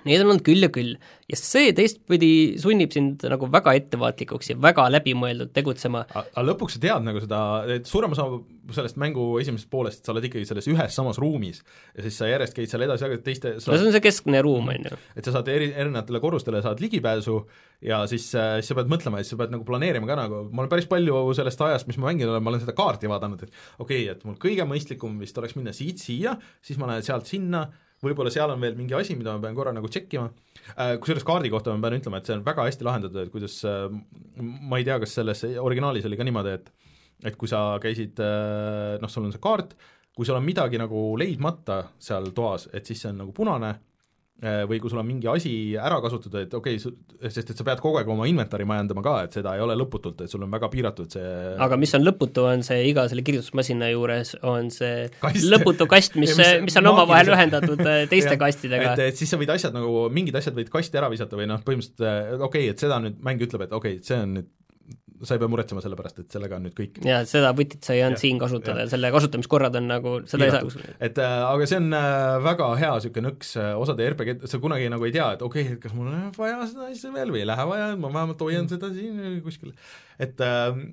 Neid on olnud küll ja küll. ja see teistpidi sunnib sind nagu väga ettevaatlikuks ja väga läbimõeldult tegutsema. aga lõpuks sa tead nagu seda, et suurem osa sellest mängu esimesest poolest sa oled ikkagi selles ühes samas ruumis ja siis sa järjest käid seal edasi, aga teiste no see on see keskne ruum, on ju. et sa saad eri, erinevatele korrustele saad ligipääsu ja siis siis sa pead mõtlema ja siis sa pead nagu planeerima ka nagu, ma olen päris palju sellest ajast, mis ma mänginud olen, ma olen seda kaarti vaadanud, et okei okay,, et mul kõige mõistlikum vist oleks minna siit siia, siis ma lähen sealt sinna, võib-olla seal on veel mingi asi, mida ma pean korra nagu tšekkima, äh, kusjuures kaardi kohta ma pean ütlema, et see on väga hästi lahendatud, et kuidas äh, ma ei tea, kas selles originaalis oli ka niimoodi, et et kui sa käisid, äh, noh, sul on see kaart, kui sul on midagi nagu leidmata seal toas, et siis see on nagu punane või kui sul on mingi asi ära kasutada, et okei okay,, sest et sa pead kogu aeg oma inventari majandama ka, et seda ei ole lõputult, et sul on väga piiratud see aga mis on lõputu, on see iga selle kirjutusmasina juures on see kast. lõputu kast, mis, mis, mis on omavahel ühendatud äh, teiste kastidega. et, et siis sa võid asjad nagu, mingid asjad võid kasti ära visata või noh, põhimõtteliselt äh, okei okay,, et seda nüüd mäng ütleb, et okei okay,, see on nüüd sa ei pea muretsema selle pärast, et sellega on nüüd kõik. jaa, seda võtit sa ei olnud siin kasutada ja selle kasutamiskorrad on nagu, seda ei saa kuskil. et äh, aga see on äh, väga hea niisugune nõks äh, osade RPG, sa kunagi nagu ei tea, et okei okay,, et kas mul on vaja seda asja veel või ei lähe vaja, ma vähemalt hoian seda siin kuskil, et äh,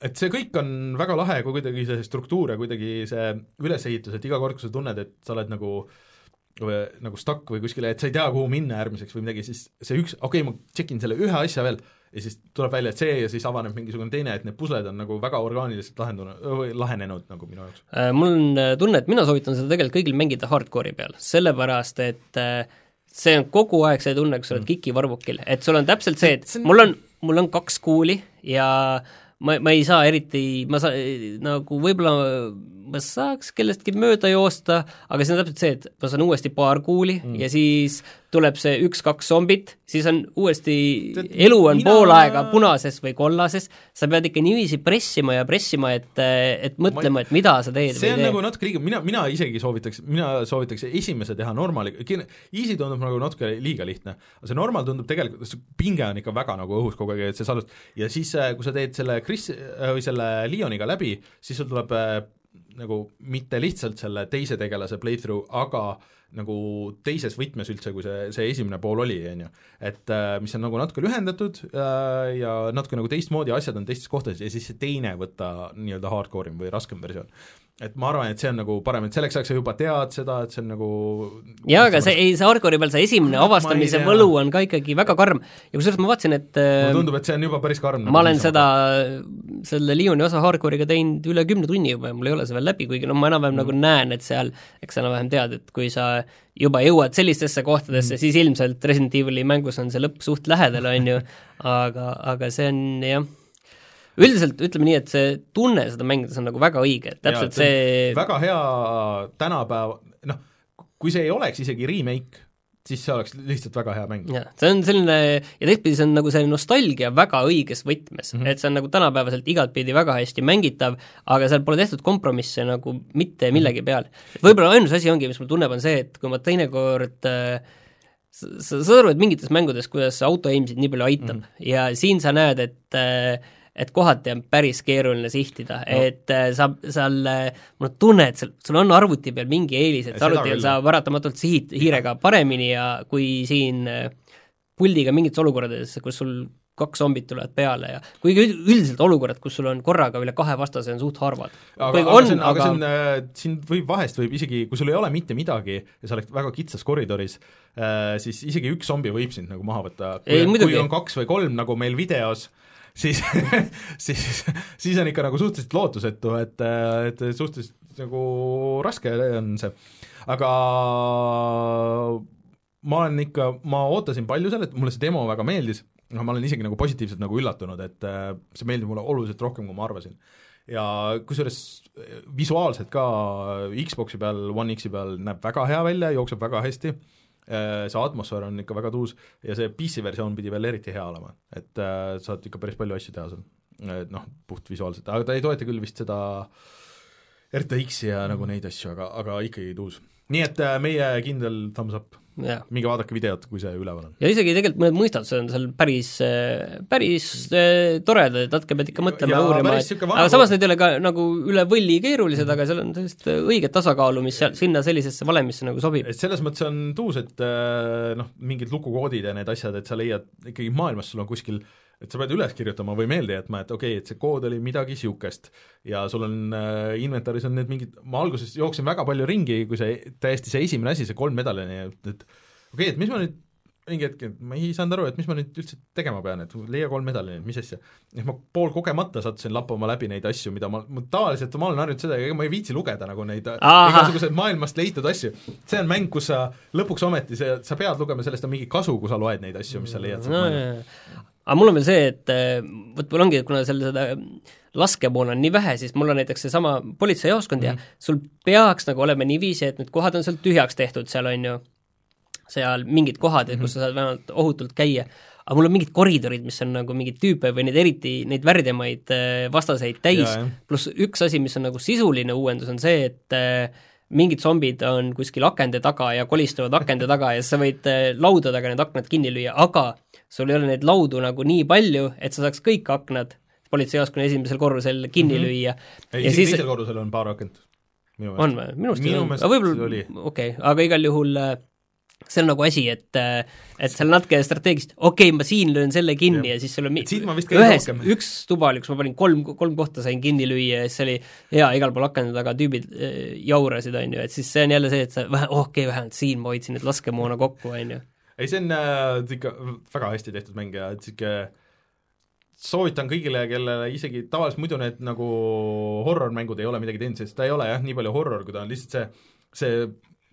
et see kõik on väga lahe, kui kuidagi see struktuur ja kuidagi see ülesehitus, et iga kord, kui sa tunned, et sa oled nagu või nagu stuck või kuskile, et sa ei tea, kuhu minna järgmiseks või midagi, siis see üks, okei okay,, ma tšekin selle ühe asja veel, ja siis tuleb välja, et see ja siis avaneb mingisugune teine, et need pusled on nagu väga orgaaniliselt lahendunud, või lahenenud nagu minu jaoks. Äh, mul on äh, tunne, et mina soovitan seda tegelikult kõigil mängida hardcore'i peal, sellepärast et äh, see on kogu aeg see tunne, kus sa oled mm. kikivarvukil, et sul on täpselt see, et mul on, mul on kaks kuuli ja ma, ma ei saa eriti, ma saa-, nagu võib-olla ma saaks kellestki mööda joosta, aga see on täpselt see, et ma saan uuesti paar kuuli mm. ja siis tuleb see üks-kaks zombit, siis on uuesti, elu on mina... pool aega punases või kollases, sa pead ikka niiviisi pressima ja pressima, et, et mõtlema, et mida sa teed see on nagu natuke liiga, mina, mina isegi soovitaks, mina soovitaks esimese teha normaali, easy tundub nagu natuke liiga lihtne, aga see normal tundub tegelikult, see pinge on ikka väga nagu õhus kogu aeg, et see salvest, ja siis, äh, kui sa teed selle Chris või selle Leoniga läbi, siis sul tuleb äh, nagu mitte lihtsalt selle teise tegelase playthrough, aga nagu teises võtmes üldse, kui see, see esimene pool oli, on ju. et äh, mis on nagu natuke lühendatud äh, ja natuke nagu teistmoodi, asjad on teistes kohtades ja siis see teine võtta nii-öelda hardcore im või raskem versioon et ma arvan, et see on nagu parem, et selleks ajaks sa juba tead seda, et see on nagu jaa, aga see, ei, see hardcore'i peal see esimene no, avastamise võlu on ka ikkagi väga karm ja kusjuures ma vaatasin, et mulle tundub, et see on juba päris karm. ma nagu olen seda, selle Lyoni osa hardcore'iga teinud üle kümne tunni juba ja mul ei ole see veel läbi, kuigi noh, ma enam-vähem mm. nagu näen, et seal, eks sa enam-vähem tead, et kui sa juba jõuad sellistesse kohtadesse mm., siis ilmselt Resident Evil'i mängus on see lõpp suht lähedal, on ju, aga, aga see on jah üldiselt ütleme nii, et see tunne seda mängides on nagu väga õige, et täpselt ja, see väga hea tänapäeva, noh, kui see ei oleks isegi remake, siis see oleks lihtsalt väga hea mäng. jah, see on selline, ja teistpidi see on nagu see nostalgia väga õiges võtmes mm, -hmm. et see on nagu tänapäevaselt igatpidi väga hästi mängitav, aga seal pole tehtud kompromisse nagu mitte mhm. millegi peal. võib-olla ainus asi ongi, mis mul tunneb, on see, et kui ma teinekord äh, sa, sa saad aru, et mingites mängudes, kuidas auto aimsid nii palju aitab mm -hmm. ja siin sa näed, et äh, et kohati on päris keeruline sihtida no., et äh, sa, seal, äh, mul on tunne, et sul, sul on arvuti peal mingi eelis, et arvuti peal sa paratamatult sihid hiirega paremini ja kui siin äh, puldiga mingites olukordades, kus sul kaks zombit tulevad peale ja kuigi üldiselt olukorrad, kus sul on korraga üle kahe vastase, on suht harvad. aga, aga on, see on, aga see on äh,, siin võib, vahest võib isegi, kui sul ei ole mitte midagi ja sa oled väga kitsas koridoris äh,, siis isegi üks zombi võib sind nagu maha võtta. kui, kui on kaks või kolm, nagu meil videos äh,, siis siis, siis on ikka nagu suhteliselt lootusetu, et, et suhteliselt nagu raske on see. aga ma olen ikka, ma ootasin palju sellest, mulle see demo väga meeldis, noh, ma olen isegi nagu positiivselt nagu üllatunud, et äh, see meeldib mulle oluliselt rohkem, kui ma arvasin. ja kusjuures visuaalselt ka Xbox'i peal, One X-i peal näeb väga hea välja, jookseb väga hästi Äh, see atmosfäär on ikka väga tuus ja see PC versioon pidi veel eriti hea olema, et äh, saad ikka päris palju asju teha seal, et noh, puhtvisuaalselt, aga ta ei toeta küll vist seda RTX-i ja nagu neid asju, aga, aga ikkagi tuus. Nii et äh, meie kindel thumbs up minge vaadake videot, kui see üleval on. ja isegi tegelikult mõned mõistatused on seal päris, päris äh, toredad, et natuke pead ikka mõtlema uurima, et aga samas need ei ole ka nagu üle võlli keerulised aga seal on sellist õiget tasakaalu, mis seal, sinna sellisesse valemisse nagu sobib. et selles mõttes on tuus, et äh, noh, mingid lukukoodid ja need asjad, et sa leiad ikkagi maailmas, sul on kuskil äh, et sa pead üles kirjutama või meelde jätma, et okei okay,, et see kood oli midagi niisugust ja sul on äh, inventaris on need mingid, ma alguses jooksin väga palju ringi, kui see täiesti see esimene asi, see kolm medalini, et, et okei okay,, et mis ma nüüd mingi hetk, et ma ei saanud aru, et mis ma nüüd üldse tegema pean, et leia kolm medalit, mis asja. ja ma poolkogemata sattusin lappama läbi neid asju, mida ma, ma tavaliselt ma olen harjunud seda, ega ma ei viitsi lugeda nagu neid igasuguseid maailmast leitud asju. see on mäng, kus sa lõpuks ometi see, sa pead lugema, sellest on mingi kasu, kui sa loed neid asju, mis sa leiad sealt no, aga mul on veel see, et eh, vot mul ongi, kuna seal seda laskemoona on nii vähe, siis mul on näiteks seesama politseijaoskond mm -hmm. ja mhm. sul peaks nagu olema niiviisi, et need kohad on seal tühjaks tehtud, seal on ju, seal mingid kohad mm, -hmm. kus sa saad vähemalt ohutult käia, aga mul on mingid koridorid, mis on nagu mingeid tüüpe või neid eriti, neid värdjamaid eh, vastaseid täis, pluss üks asi, mis on nagu sisuline uuendus, on see, et äh, mingid zombid on kuskil akende taga ja kolistavad akende taga ja sa võid lauda taga need aknad kinni lüüa, aga sul ei ole neid laudu nagu nii palju, et sa saaks kõik aknad politseijaoskonna esimesel korrusel kinni mm -hmm. lüüa. ei, isegi siis... teisel korrusel on paar akent. on või? minu arust ei ole, aga võib-olla, okei okay., aga igal juhul äh, see on nagu asi, et et seal natuke strateegiliselt, okei okay,, ma siin löön selle kinni ja, ja siis sul on ühes, üks tuba oli, kus ma panin kolm, kolm kohta sain kinni lüüa ja siis oli hea, igal pool akende taga tüübid äh, jaurasid, on ju, et siis see on jälle see, et sa vähe, okei okay,, vähemalt siin ma hoidsin nüüd laskemoona kokku, on ju. Ei, see on äh, ikka väga hästi tehtud mäng ja et sihuke soovitan kõigile, kellele isegi tavaliselt muidu need nagu horror-mängud ei ole midagi teinud, sest ta ei ole jah, nii palju horror, kui ta on lihtsalt see, see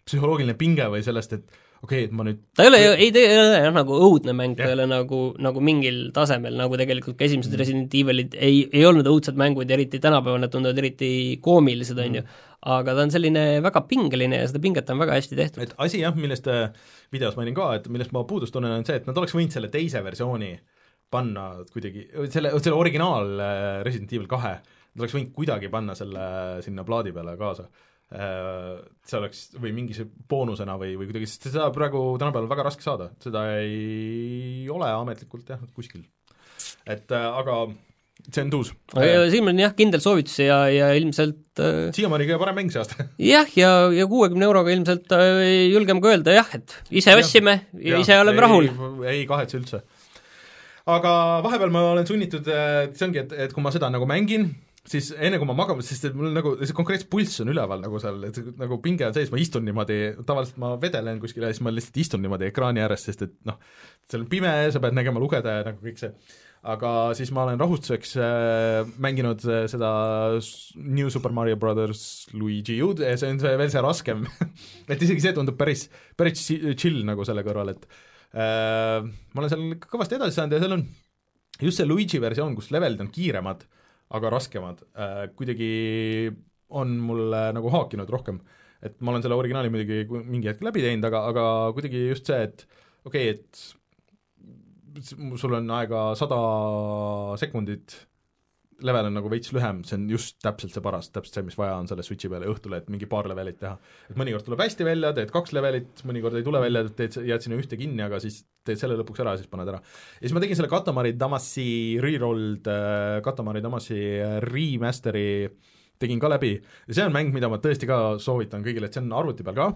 psühholoogiline pinge või sellest, et okei okay,, et ma nüüd ta ei ole ju, ei, ta ei ole jah nagu õudne mäng, ta ei ole nagu, nagu mingil tasemel, nagu tegelikult ka esimesed mm. Resident Evilid ei, ei olnud õudsed mängud, eriti tänapäeval nad tunduvad eriti koomilised, on ju, mm. aga ta on selline väga pingeline ja seda pinget on väga hästi tehtud. et asi jah, millest äh, videos mainin ka, et millest ma puudust tunnen, on see, et nad oleks võinud selle teise versiooni panna kuidagi, selle, selle originaal äh, Resident Evil kahe, nad oleks võinud kuidagi panna selle sinna plaadi peale kaasa Äh, see oleks, või mingi boonusena või, või kuidagi, sest seda praegu tänapäeval väga raske saada, seda ei ole ametlikult jah, kuskil. et äh, aga see on tuus. siin on jah, kindel soovitus ja, ja ilmselt äh, siiamaani kõige parem mäng see aasta jah, ja, ja kuuekümne euroga ilmselt äh, julgem ka öelda jah, et ise ostsime ja, ja ise oleme rahul. ei kahetse üldse. aga vahepeal ma olen sunnitud, see ongi, et, et kui ma seda nagu mängin, siis enne kui ma magama, sest et mul nagu see konkreetselt pulss on üleval nagu seal, et nagu pinge on sees, ma istun niimoodi, tavaliselt ma vedelen kuskil ja siis ma lihtsalt istun niimoodi ekraani ääres, sest et noh, seal on pime, sa pead nägema, lugeda ja nagu kõik see. aga siis ma olen rahustuseks äh, mänginud äh, seda New Super Mario Brothers Luigi U-d ja see on see veel see raskem et isegi see tundub päris, päris chill nagu selle kõrval, et äh, ma olen seal kõvasti edasi saanud ja seal on just see Luigi versioon, kus levelid on kiiremad aga raskemad äh,, kuidagi on mulle nagu haakinud rohkem. et ma olen selle originaali muidugi mingi hetk läbi teinud, aga, aga kuidagi just see, et okei okay,, et sul on aega sada sekundit level on nagu veits lühem, see on just täpselt see paras, täpselt see, mis vaja on selle Switchi peale õhtul, et mingi paar levelit teha. et mõnikord tuleb hästi välja, teed kaks levelit, mõnikord ei tule välja, teed, jääd sinna ühte kinni, aga siis teed selle lõpuks ära ja siis paned ära. ja siis ma tegin selle Katamari Damacy rerolled äh, Katamari Damacy äh, remaster'i tegin ka läbi. Ja see on mäng, mida ma tõesti ka soovitan kõigile, et see on arvuti peal ka.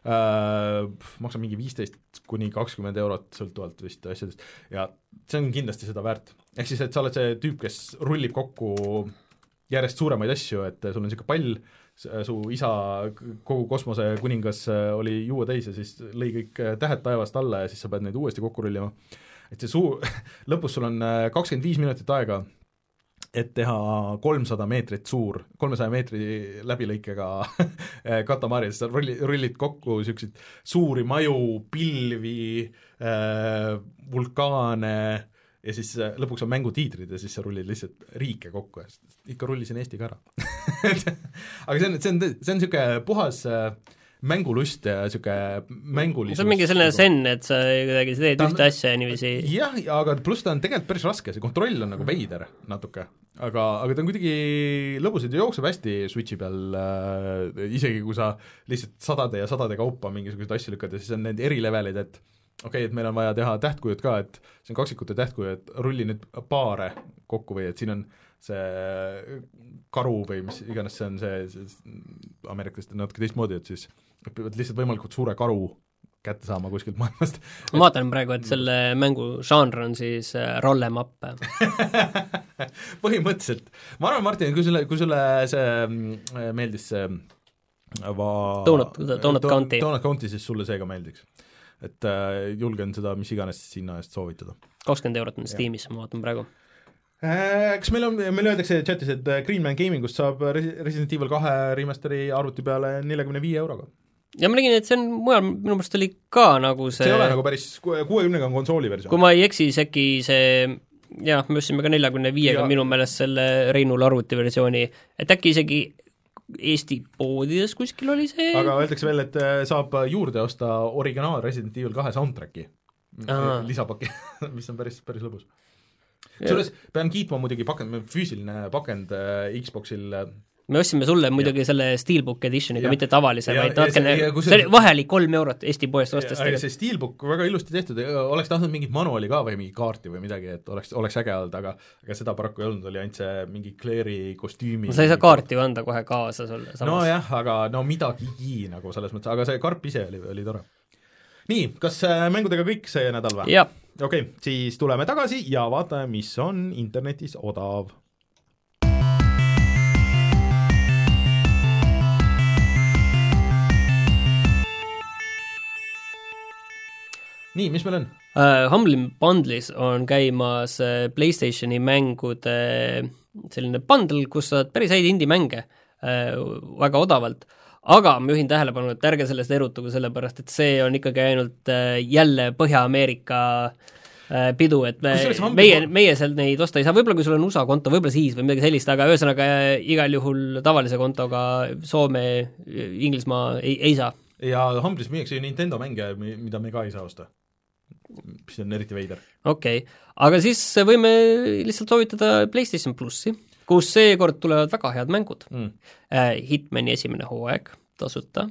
Äh,, maksab mingi viisteist kuni kakskümmend eurot, sõltuvalt vist asjadest, ja see on kindlasti seda väärt. Ehk siis, et sa oled see tüüp, kes rullib kokku järjest suuremaid asju, et sul on niisugune pall, su isa, kogu kosmosekuningas oli juua täis ja siis lõi kõik tähed taevast alla ja siis sa pead neid uuesti kokku rullima. et see suu-, lõpus sul on kakskümmend viis minutit aega, et teha kolmsada meetrit suur, kolmesaja meetri läbilõikega katamari, sa rolli, rullid kokku niisuguseid suuri maju, pilvi äh,, vulkaane ja siis äh, lõpuks on mängutiitrid ja siis sa rullid lihtsalt riike kokku ja ikka rullisin Eesti ka ära aga see on, see on, see on niisugune puhas äh, mängulust ja niisugune mängulisus. see on mingi selline zen, et sa kuidagi teed ühte asja ja niiviisi jah, aga pluss ta on tegelikult päris raske, see kontroll on nagu veider natuke, aga, aga ta on kuidagi lõbus ja ta jookseb hästi Switchi peal äh,, isegi kui sa lihtsalt sadade ja sadade kaupa mingisuguseid asju lükkad ja siis on need erilevelid, et okei okay,, et meil on vaja teha tähtkujud ka, et see on kaksikute tähtkuju, et rulli nüüd paare kokku või et siin on see karu või mis iganes see on, see, see ameeriklased on natuke teistmoodi, et siis peavad lihtsalt võimalikult suure karu kätte saama kuskilt maailmast. ma vaatan praegu, et selle mängu žanr on siis äh, roll em up põhimõtteliselt. ma arvan, Martin, kui sulle, kui sulle see mm, meeldis see va-... Donut, Donut County. Donut County, siis sulle see ka meeldiks et äh, julgen seda mis iganes hinna eest soovitada. kakskümmend eurot on Steamis, ma vaatan praegu äh,. Kas meil on, meile öeldakse chatis, et äh, Greenman Gamingust saab Resident Evil kahe remasteri arvuti peale neljakümne viie euroga ja ma nägin, et see on mujal, minu meelest oli ka nagu see see ei ole nagu päris, kuuekümnega on konsooli versioon. kui ma ei eksi, siis äkki see jah, me ostsime ka neljakümne viiega minu meelest selle Reinul arvuti versiooni, et äkki isegi Eesti poodides kuskil oli see aga öeldakse veel, et äh, saab juurde osta originaal Resident Evil kahe soundtrack'i. Lisapaki mis on päris, päris lõbus. kusjuures pean kiitma muidugi pakend, füüsiline pakend äh, Xboxil äh, me ostsime sulle muidugi ja. selle Steelbook Editioniga, mitte tavalise, vaid natukene, see oli vahe oli kolm eurot Eesti poest ostes. see Steelbook väga ilusti tehtud, oleks tahtnud mingit manuaali ka või mingi kaarti või midagi, et oleks, oleks äge olnud, aga aga seda paraku ei olnud, oli ainult see mingi Claire'i kostüümi no sa ei saa kaarti ju anda kohe kaasa sulle samas. nojah, aga no midagigi nagu selles mõttes, aga see karp ise oli, oli tore. nii, kas äh, mängudega kõik see nädal või? okei okay,, siis tuleme tagasi ja vaatame, mis on internetis odav nii, mis meil on uh,? Humbling Bundle'is on käimas uh, PlayStationi mängude selline bundle, kus saad päris häid indie-mänge uh, väga odavalt, aga ma juhin tähelepanu, et ärge sellest erutuge, sellepärast et see on ikkagi ainult äh, jälle Põhja-Ameerika äh, pidu, et me, meie, meie sealt neid osta ei saa, võib-olla kui sul on USA konto, võib-olla siis või midagi sellist, aga ühesõnaga äh, igal juhul tavalise kontoga Soome, Inglismaa ei, ei saa. ja Humble'is müüakse ju Nintendo mänge, mida me ka ei saa osta mis on eriti veider. okei okay., aga siis võime lihtsalt soovitada PlayStation plussi, kus seekord tulevad väga head mängud mm.. Äh, Hitmani esimene hooaeg tasuta,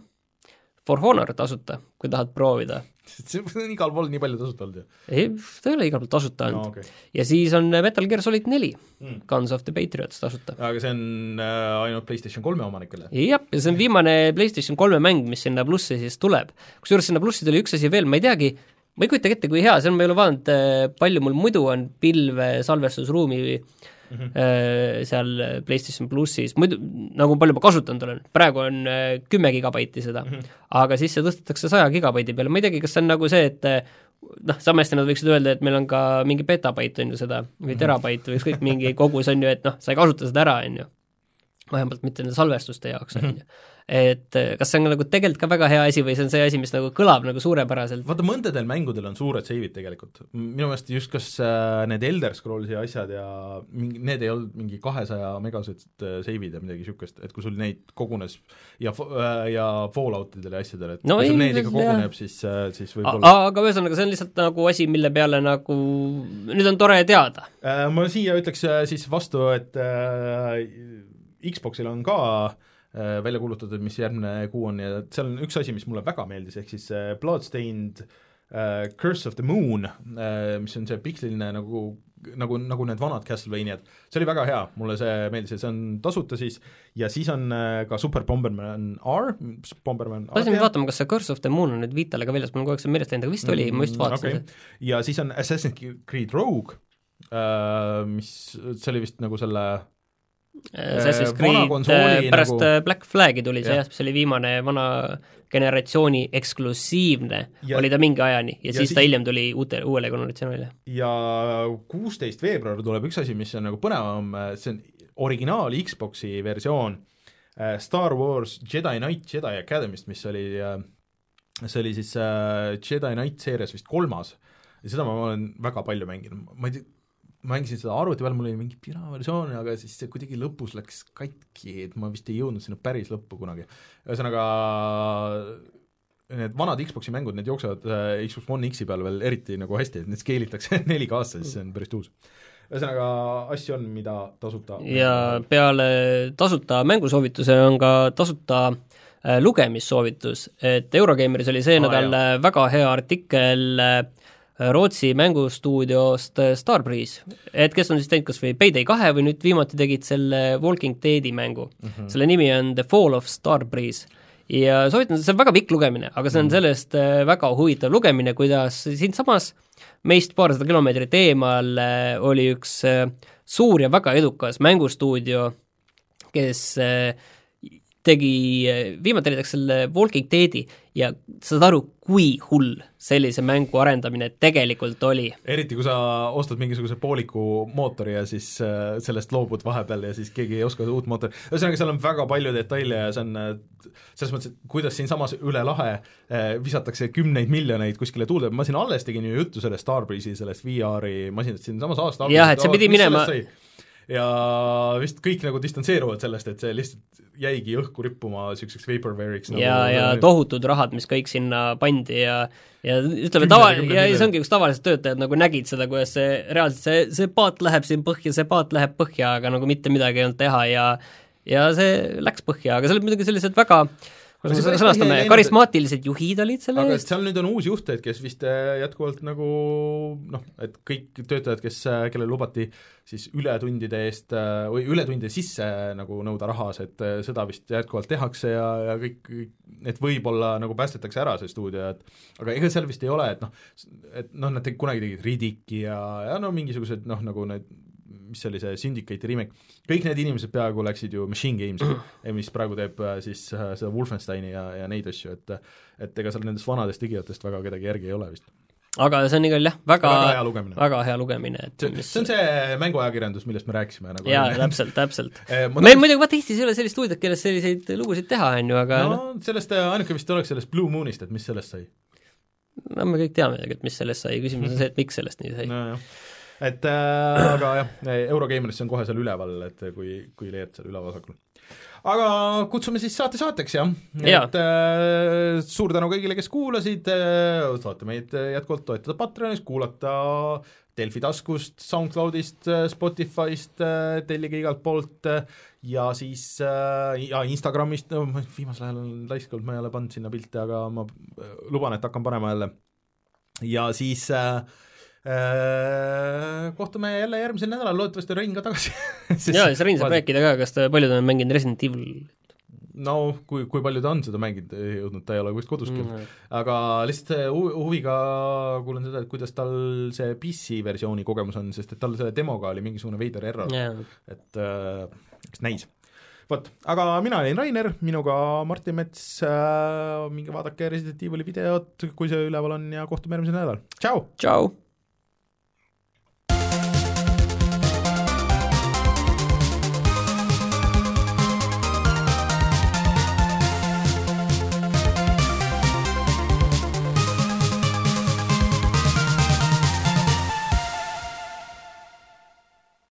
For Honor tasuta, kui tahad proovida see on igal pool nii palju tasuta olnud ju. ei, ta ei ole igal pool tasuta olnud no,. Okay. ja siis on Metal Gear Solid neli mm., Guns of the Patriots tasuta. aga see on äh, ainult PlayStation kolme omanikele? jah, ja see on viimane PlayStation kolme mäng, mis sinna plussi siis tuleb. kusjuures sinna plussi tuli üks asi veel, ma ei teagi, ma ei kujutagi ette, kui hea see on, ma ei ole vaadanud, äh, palju mul muidu on pilve salvestusruumi mm -hmm. seal PlayStation plussis, muidu, nagu palju ma kasutanud olen, praegu on äh, kümme gigabaiti seda mm, -hmm. aga siis see tõstetakse saja gigabaidi peale, ma ei teagi, kas see on nagu see, et noh, samasti nad võiksid öelda, et meil on ka mingi petabait, on ju seda, või mhm. terabait või ükskõik mingi kogus, on ju, et noh, sa ei kasuta seda ära, on ju. vähemalt mitte nende salvestuste jaoks, on ju et eh, kas see on nagu tegelikult ka väga hea asi või see on see asi, mis nagu kõlab nagu suurepäraselt? vaata, mõndadel mängudel on suured seibid tegelikult, minu meelest just kas äh, need Elder Scrollsi asjad ja mingi, need ei olnud mingi kahesaja megased äh, seibid ja midagi niisugust, et kui sul neid kogunes ja äh,, ja Falloutidele ja asjadele, et no, kui sul neid ikka koguneb, siis siis võib-olla aga ühesõnaga, see on lihtsalt nagu asi, mille peale nagu nüüd on tore teada. Ma siia ütleks siis vastu, et Xboxil on ka Äh, välja kuulutatud, mis järgmine kuu on ja seal on üks asi, mis mulle väga meeldis, ehk siis äh, Bloodstained uh, Curse of the Moon uh,, mis on see piksliline nagu nagu, nagu need vanad Castlevaniad, see oli väga hea, mulle see meeldis ja see on tasuta siis, ja siis on uh, ka Super Bomberman R, Bomberman ma tahtsin vaatama, kas see Curse of the Moon on nüüd Vitale ka väljas, mul on kogu aeg see meelest läinud, aga vist oli mm,, ma just vaatasin okay.. ja siis on Assassin's Creed Rogue mis, see oli vist nagu selle Assassin's Creed äh, pärast nagu... Äh, Black Flagi tuli see jah, mis oli viimane vana generatsiooni eksklusiivne, oli ta mingi ajani ja, ja siis, siis ta hiljem tuli uute, uuele generatsioonile. ja kuusteist veebruar tuleb üks asi, mis on nagu põnevam, see on originaal Xboxi versioon äh, Star Wars Jedi Knight Jedi Academy'st, mis oli, see oli siis Jedi Knight seerias vist kolmas. Ja seda ma olen väga palju mänginud, ma ei tea, mängisin seda arvuti peal, mul oli mingi piraversioon, aga siis see kuidagi lõpus läks katki, et ma vist ei jõudnud sinna päris lõppu kunagi. ühesõnaga need vanad Xbox'i mängud, need jooksevad äh, Xbox One X-i peal veel eriti nagu hästi, et need scale itakse 4K-sse, siis see on päris tuus. ühesõnaga, asju on, mida tasuta ja peale tasuta mängusoovituse on ka tasuta äh, lugemissoovitus, et Eurogeimeris oli see ah, nädal. Äh, väga hea artikkel äh, Rootsi mängustuudiost Starbreeze, et kes on siis teinud kas või Payday kahe või nüüd viimati tegid selle Walking Deadi mängu mm. -hmm. selle nimi on The Fall of Starbreeze. ja soovitan, see on väga pikk lugemine, aga see on -hmm. sellest äh, väga huvitav lugemine, kuidas siinsamas meist paarsada kilomeetrit eemal äh, oli üks äh, suur ja väga edukas mängustuudio, kes tegi, viimati näiteks selle Walking Deadi ja saad aru, kui hull sellise mängu arendamine tegelikult oli. eriti, kui sa ostad mingisuguse pooliku mootori ja siis äh, sellest loobud vahepeal ja siis keegi ei oska uut mootorit, ühesõnaga seal on väga palju detaile ja see on äh, selles mõttes, et kuidas siinsamas üle lahe äh, visatakse kümneid miljoneid kuskile tuulde, ma siin alles tegin ju juttu sellest Starbreeze'i, sellest VR-i masinast. Siinsamas aasta jah, et see pidi minema ja vist kõik nagu distantseeruvad sellest, et see lihtsalt jäigi õhku rippuma niisuguseks vaporware'iks nagu ja, ja tohutud rahad, mis kõik sinna pandi ja ja ütleme, tava, ja see ongi, kus tavalised töötajad nagu nägid seda, kuidas see reaalselt, see, see paat läheb siin põhja, see paat läheb põhja, aga nagu mitte midagi ei olnud teha ja ja see läks põhja, aga seal olid muidugi sellised väga äh, kuidas me sõnastame, karismaatilised juhid olid selle aga eest? seal nüüd on uus juht, et kes vist äh, jätkuvalt nagu noh, et kõik töötajad, kes, äh, kellele lubati siis ületundide eest äh, või ületundide sisse nagu nõuda rahas, et seda vist jätkuvalt tehakse ja, ja kõik, et võib-olla nagu päästetakse ära see stuudio, et aga ega seal vist ei ole, et noh, et noh, nad kunagi tegid Riddick'i ja, ja no mingisugused noh, nagu need mis oli see Syndicate'i remake, kõik need inimesed peaaegu läksid ju Machine Games'i, mis praegu teeb äh, siis äh, seda Wolfensteini ja, ja neid asju, et et ega seal nendest vanadest tegijatest väga kedagi järgi ei ole vist. aga see on igal jah, väga, väga hea lugemine. väga hea lugemine, et see, see on see mänguajakirjandus, millest me rääkisime nagu jaa, täpselt, täpselt. Eh, meil tahaks- muidugi vaata Eestis ei ole sellist stuudiot, kellest selliseid lugusid teha, on ju, aga noh, no sellest äh, ainuke vist oleks sellest Blue Moonist, et mis sellest sai. No me kõik teame tegelikult, mis sellest sai, küsimus on see, et miks sellest nii sai. nojah, et äh, aga jah, Eurogeimeris on kohe seal üleval, et kui, kui leiad seal üleval-vasakul. aga kutsume siis saate saateks, jah Jaa. et äh, suur tänu kõigile, kes kuulasid äh,, saate meid jätkuvalt toetada Patreonis, kuulata Delfi taskust, SoundCloudist, Spotify'st, tellige igalt poolt äh, ja siis äh, ja Instagramist, no ma viimasel ajal on laisk olnud, ma ei ole pannud sinna pilte, aga ma äh, luban, et hakkan panema jälle. ja siis äh, äh, kohtume jälle järgmisel nädalal, loodetavasti Rein ka tagasi jaa, siis Rein saab rääkida ka, kas ta, palju ta on mänginud Resident Evil no kui, kui palju ta on seda mänginud jõudnud, ta ei ole vist koduski olnud mm. aga lihtsalt hu- huviga kuulen seda, et kuidas tal see PC versiooni kogemus on, sest et tal selle demoga oli mingisugune veider error jaa, et äh, eks näis. vot, aga mina olin Rainer, minuga Martin Mets äh,, minge vaadake Resident Evil'i videot, kui see üleval on ja kohtume järgmisel nädalal, tšau! tšau!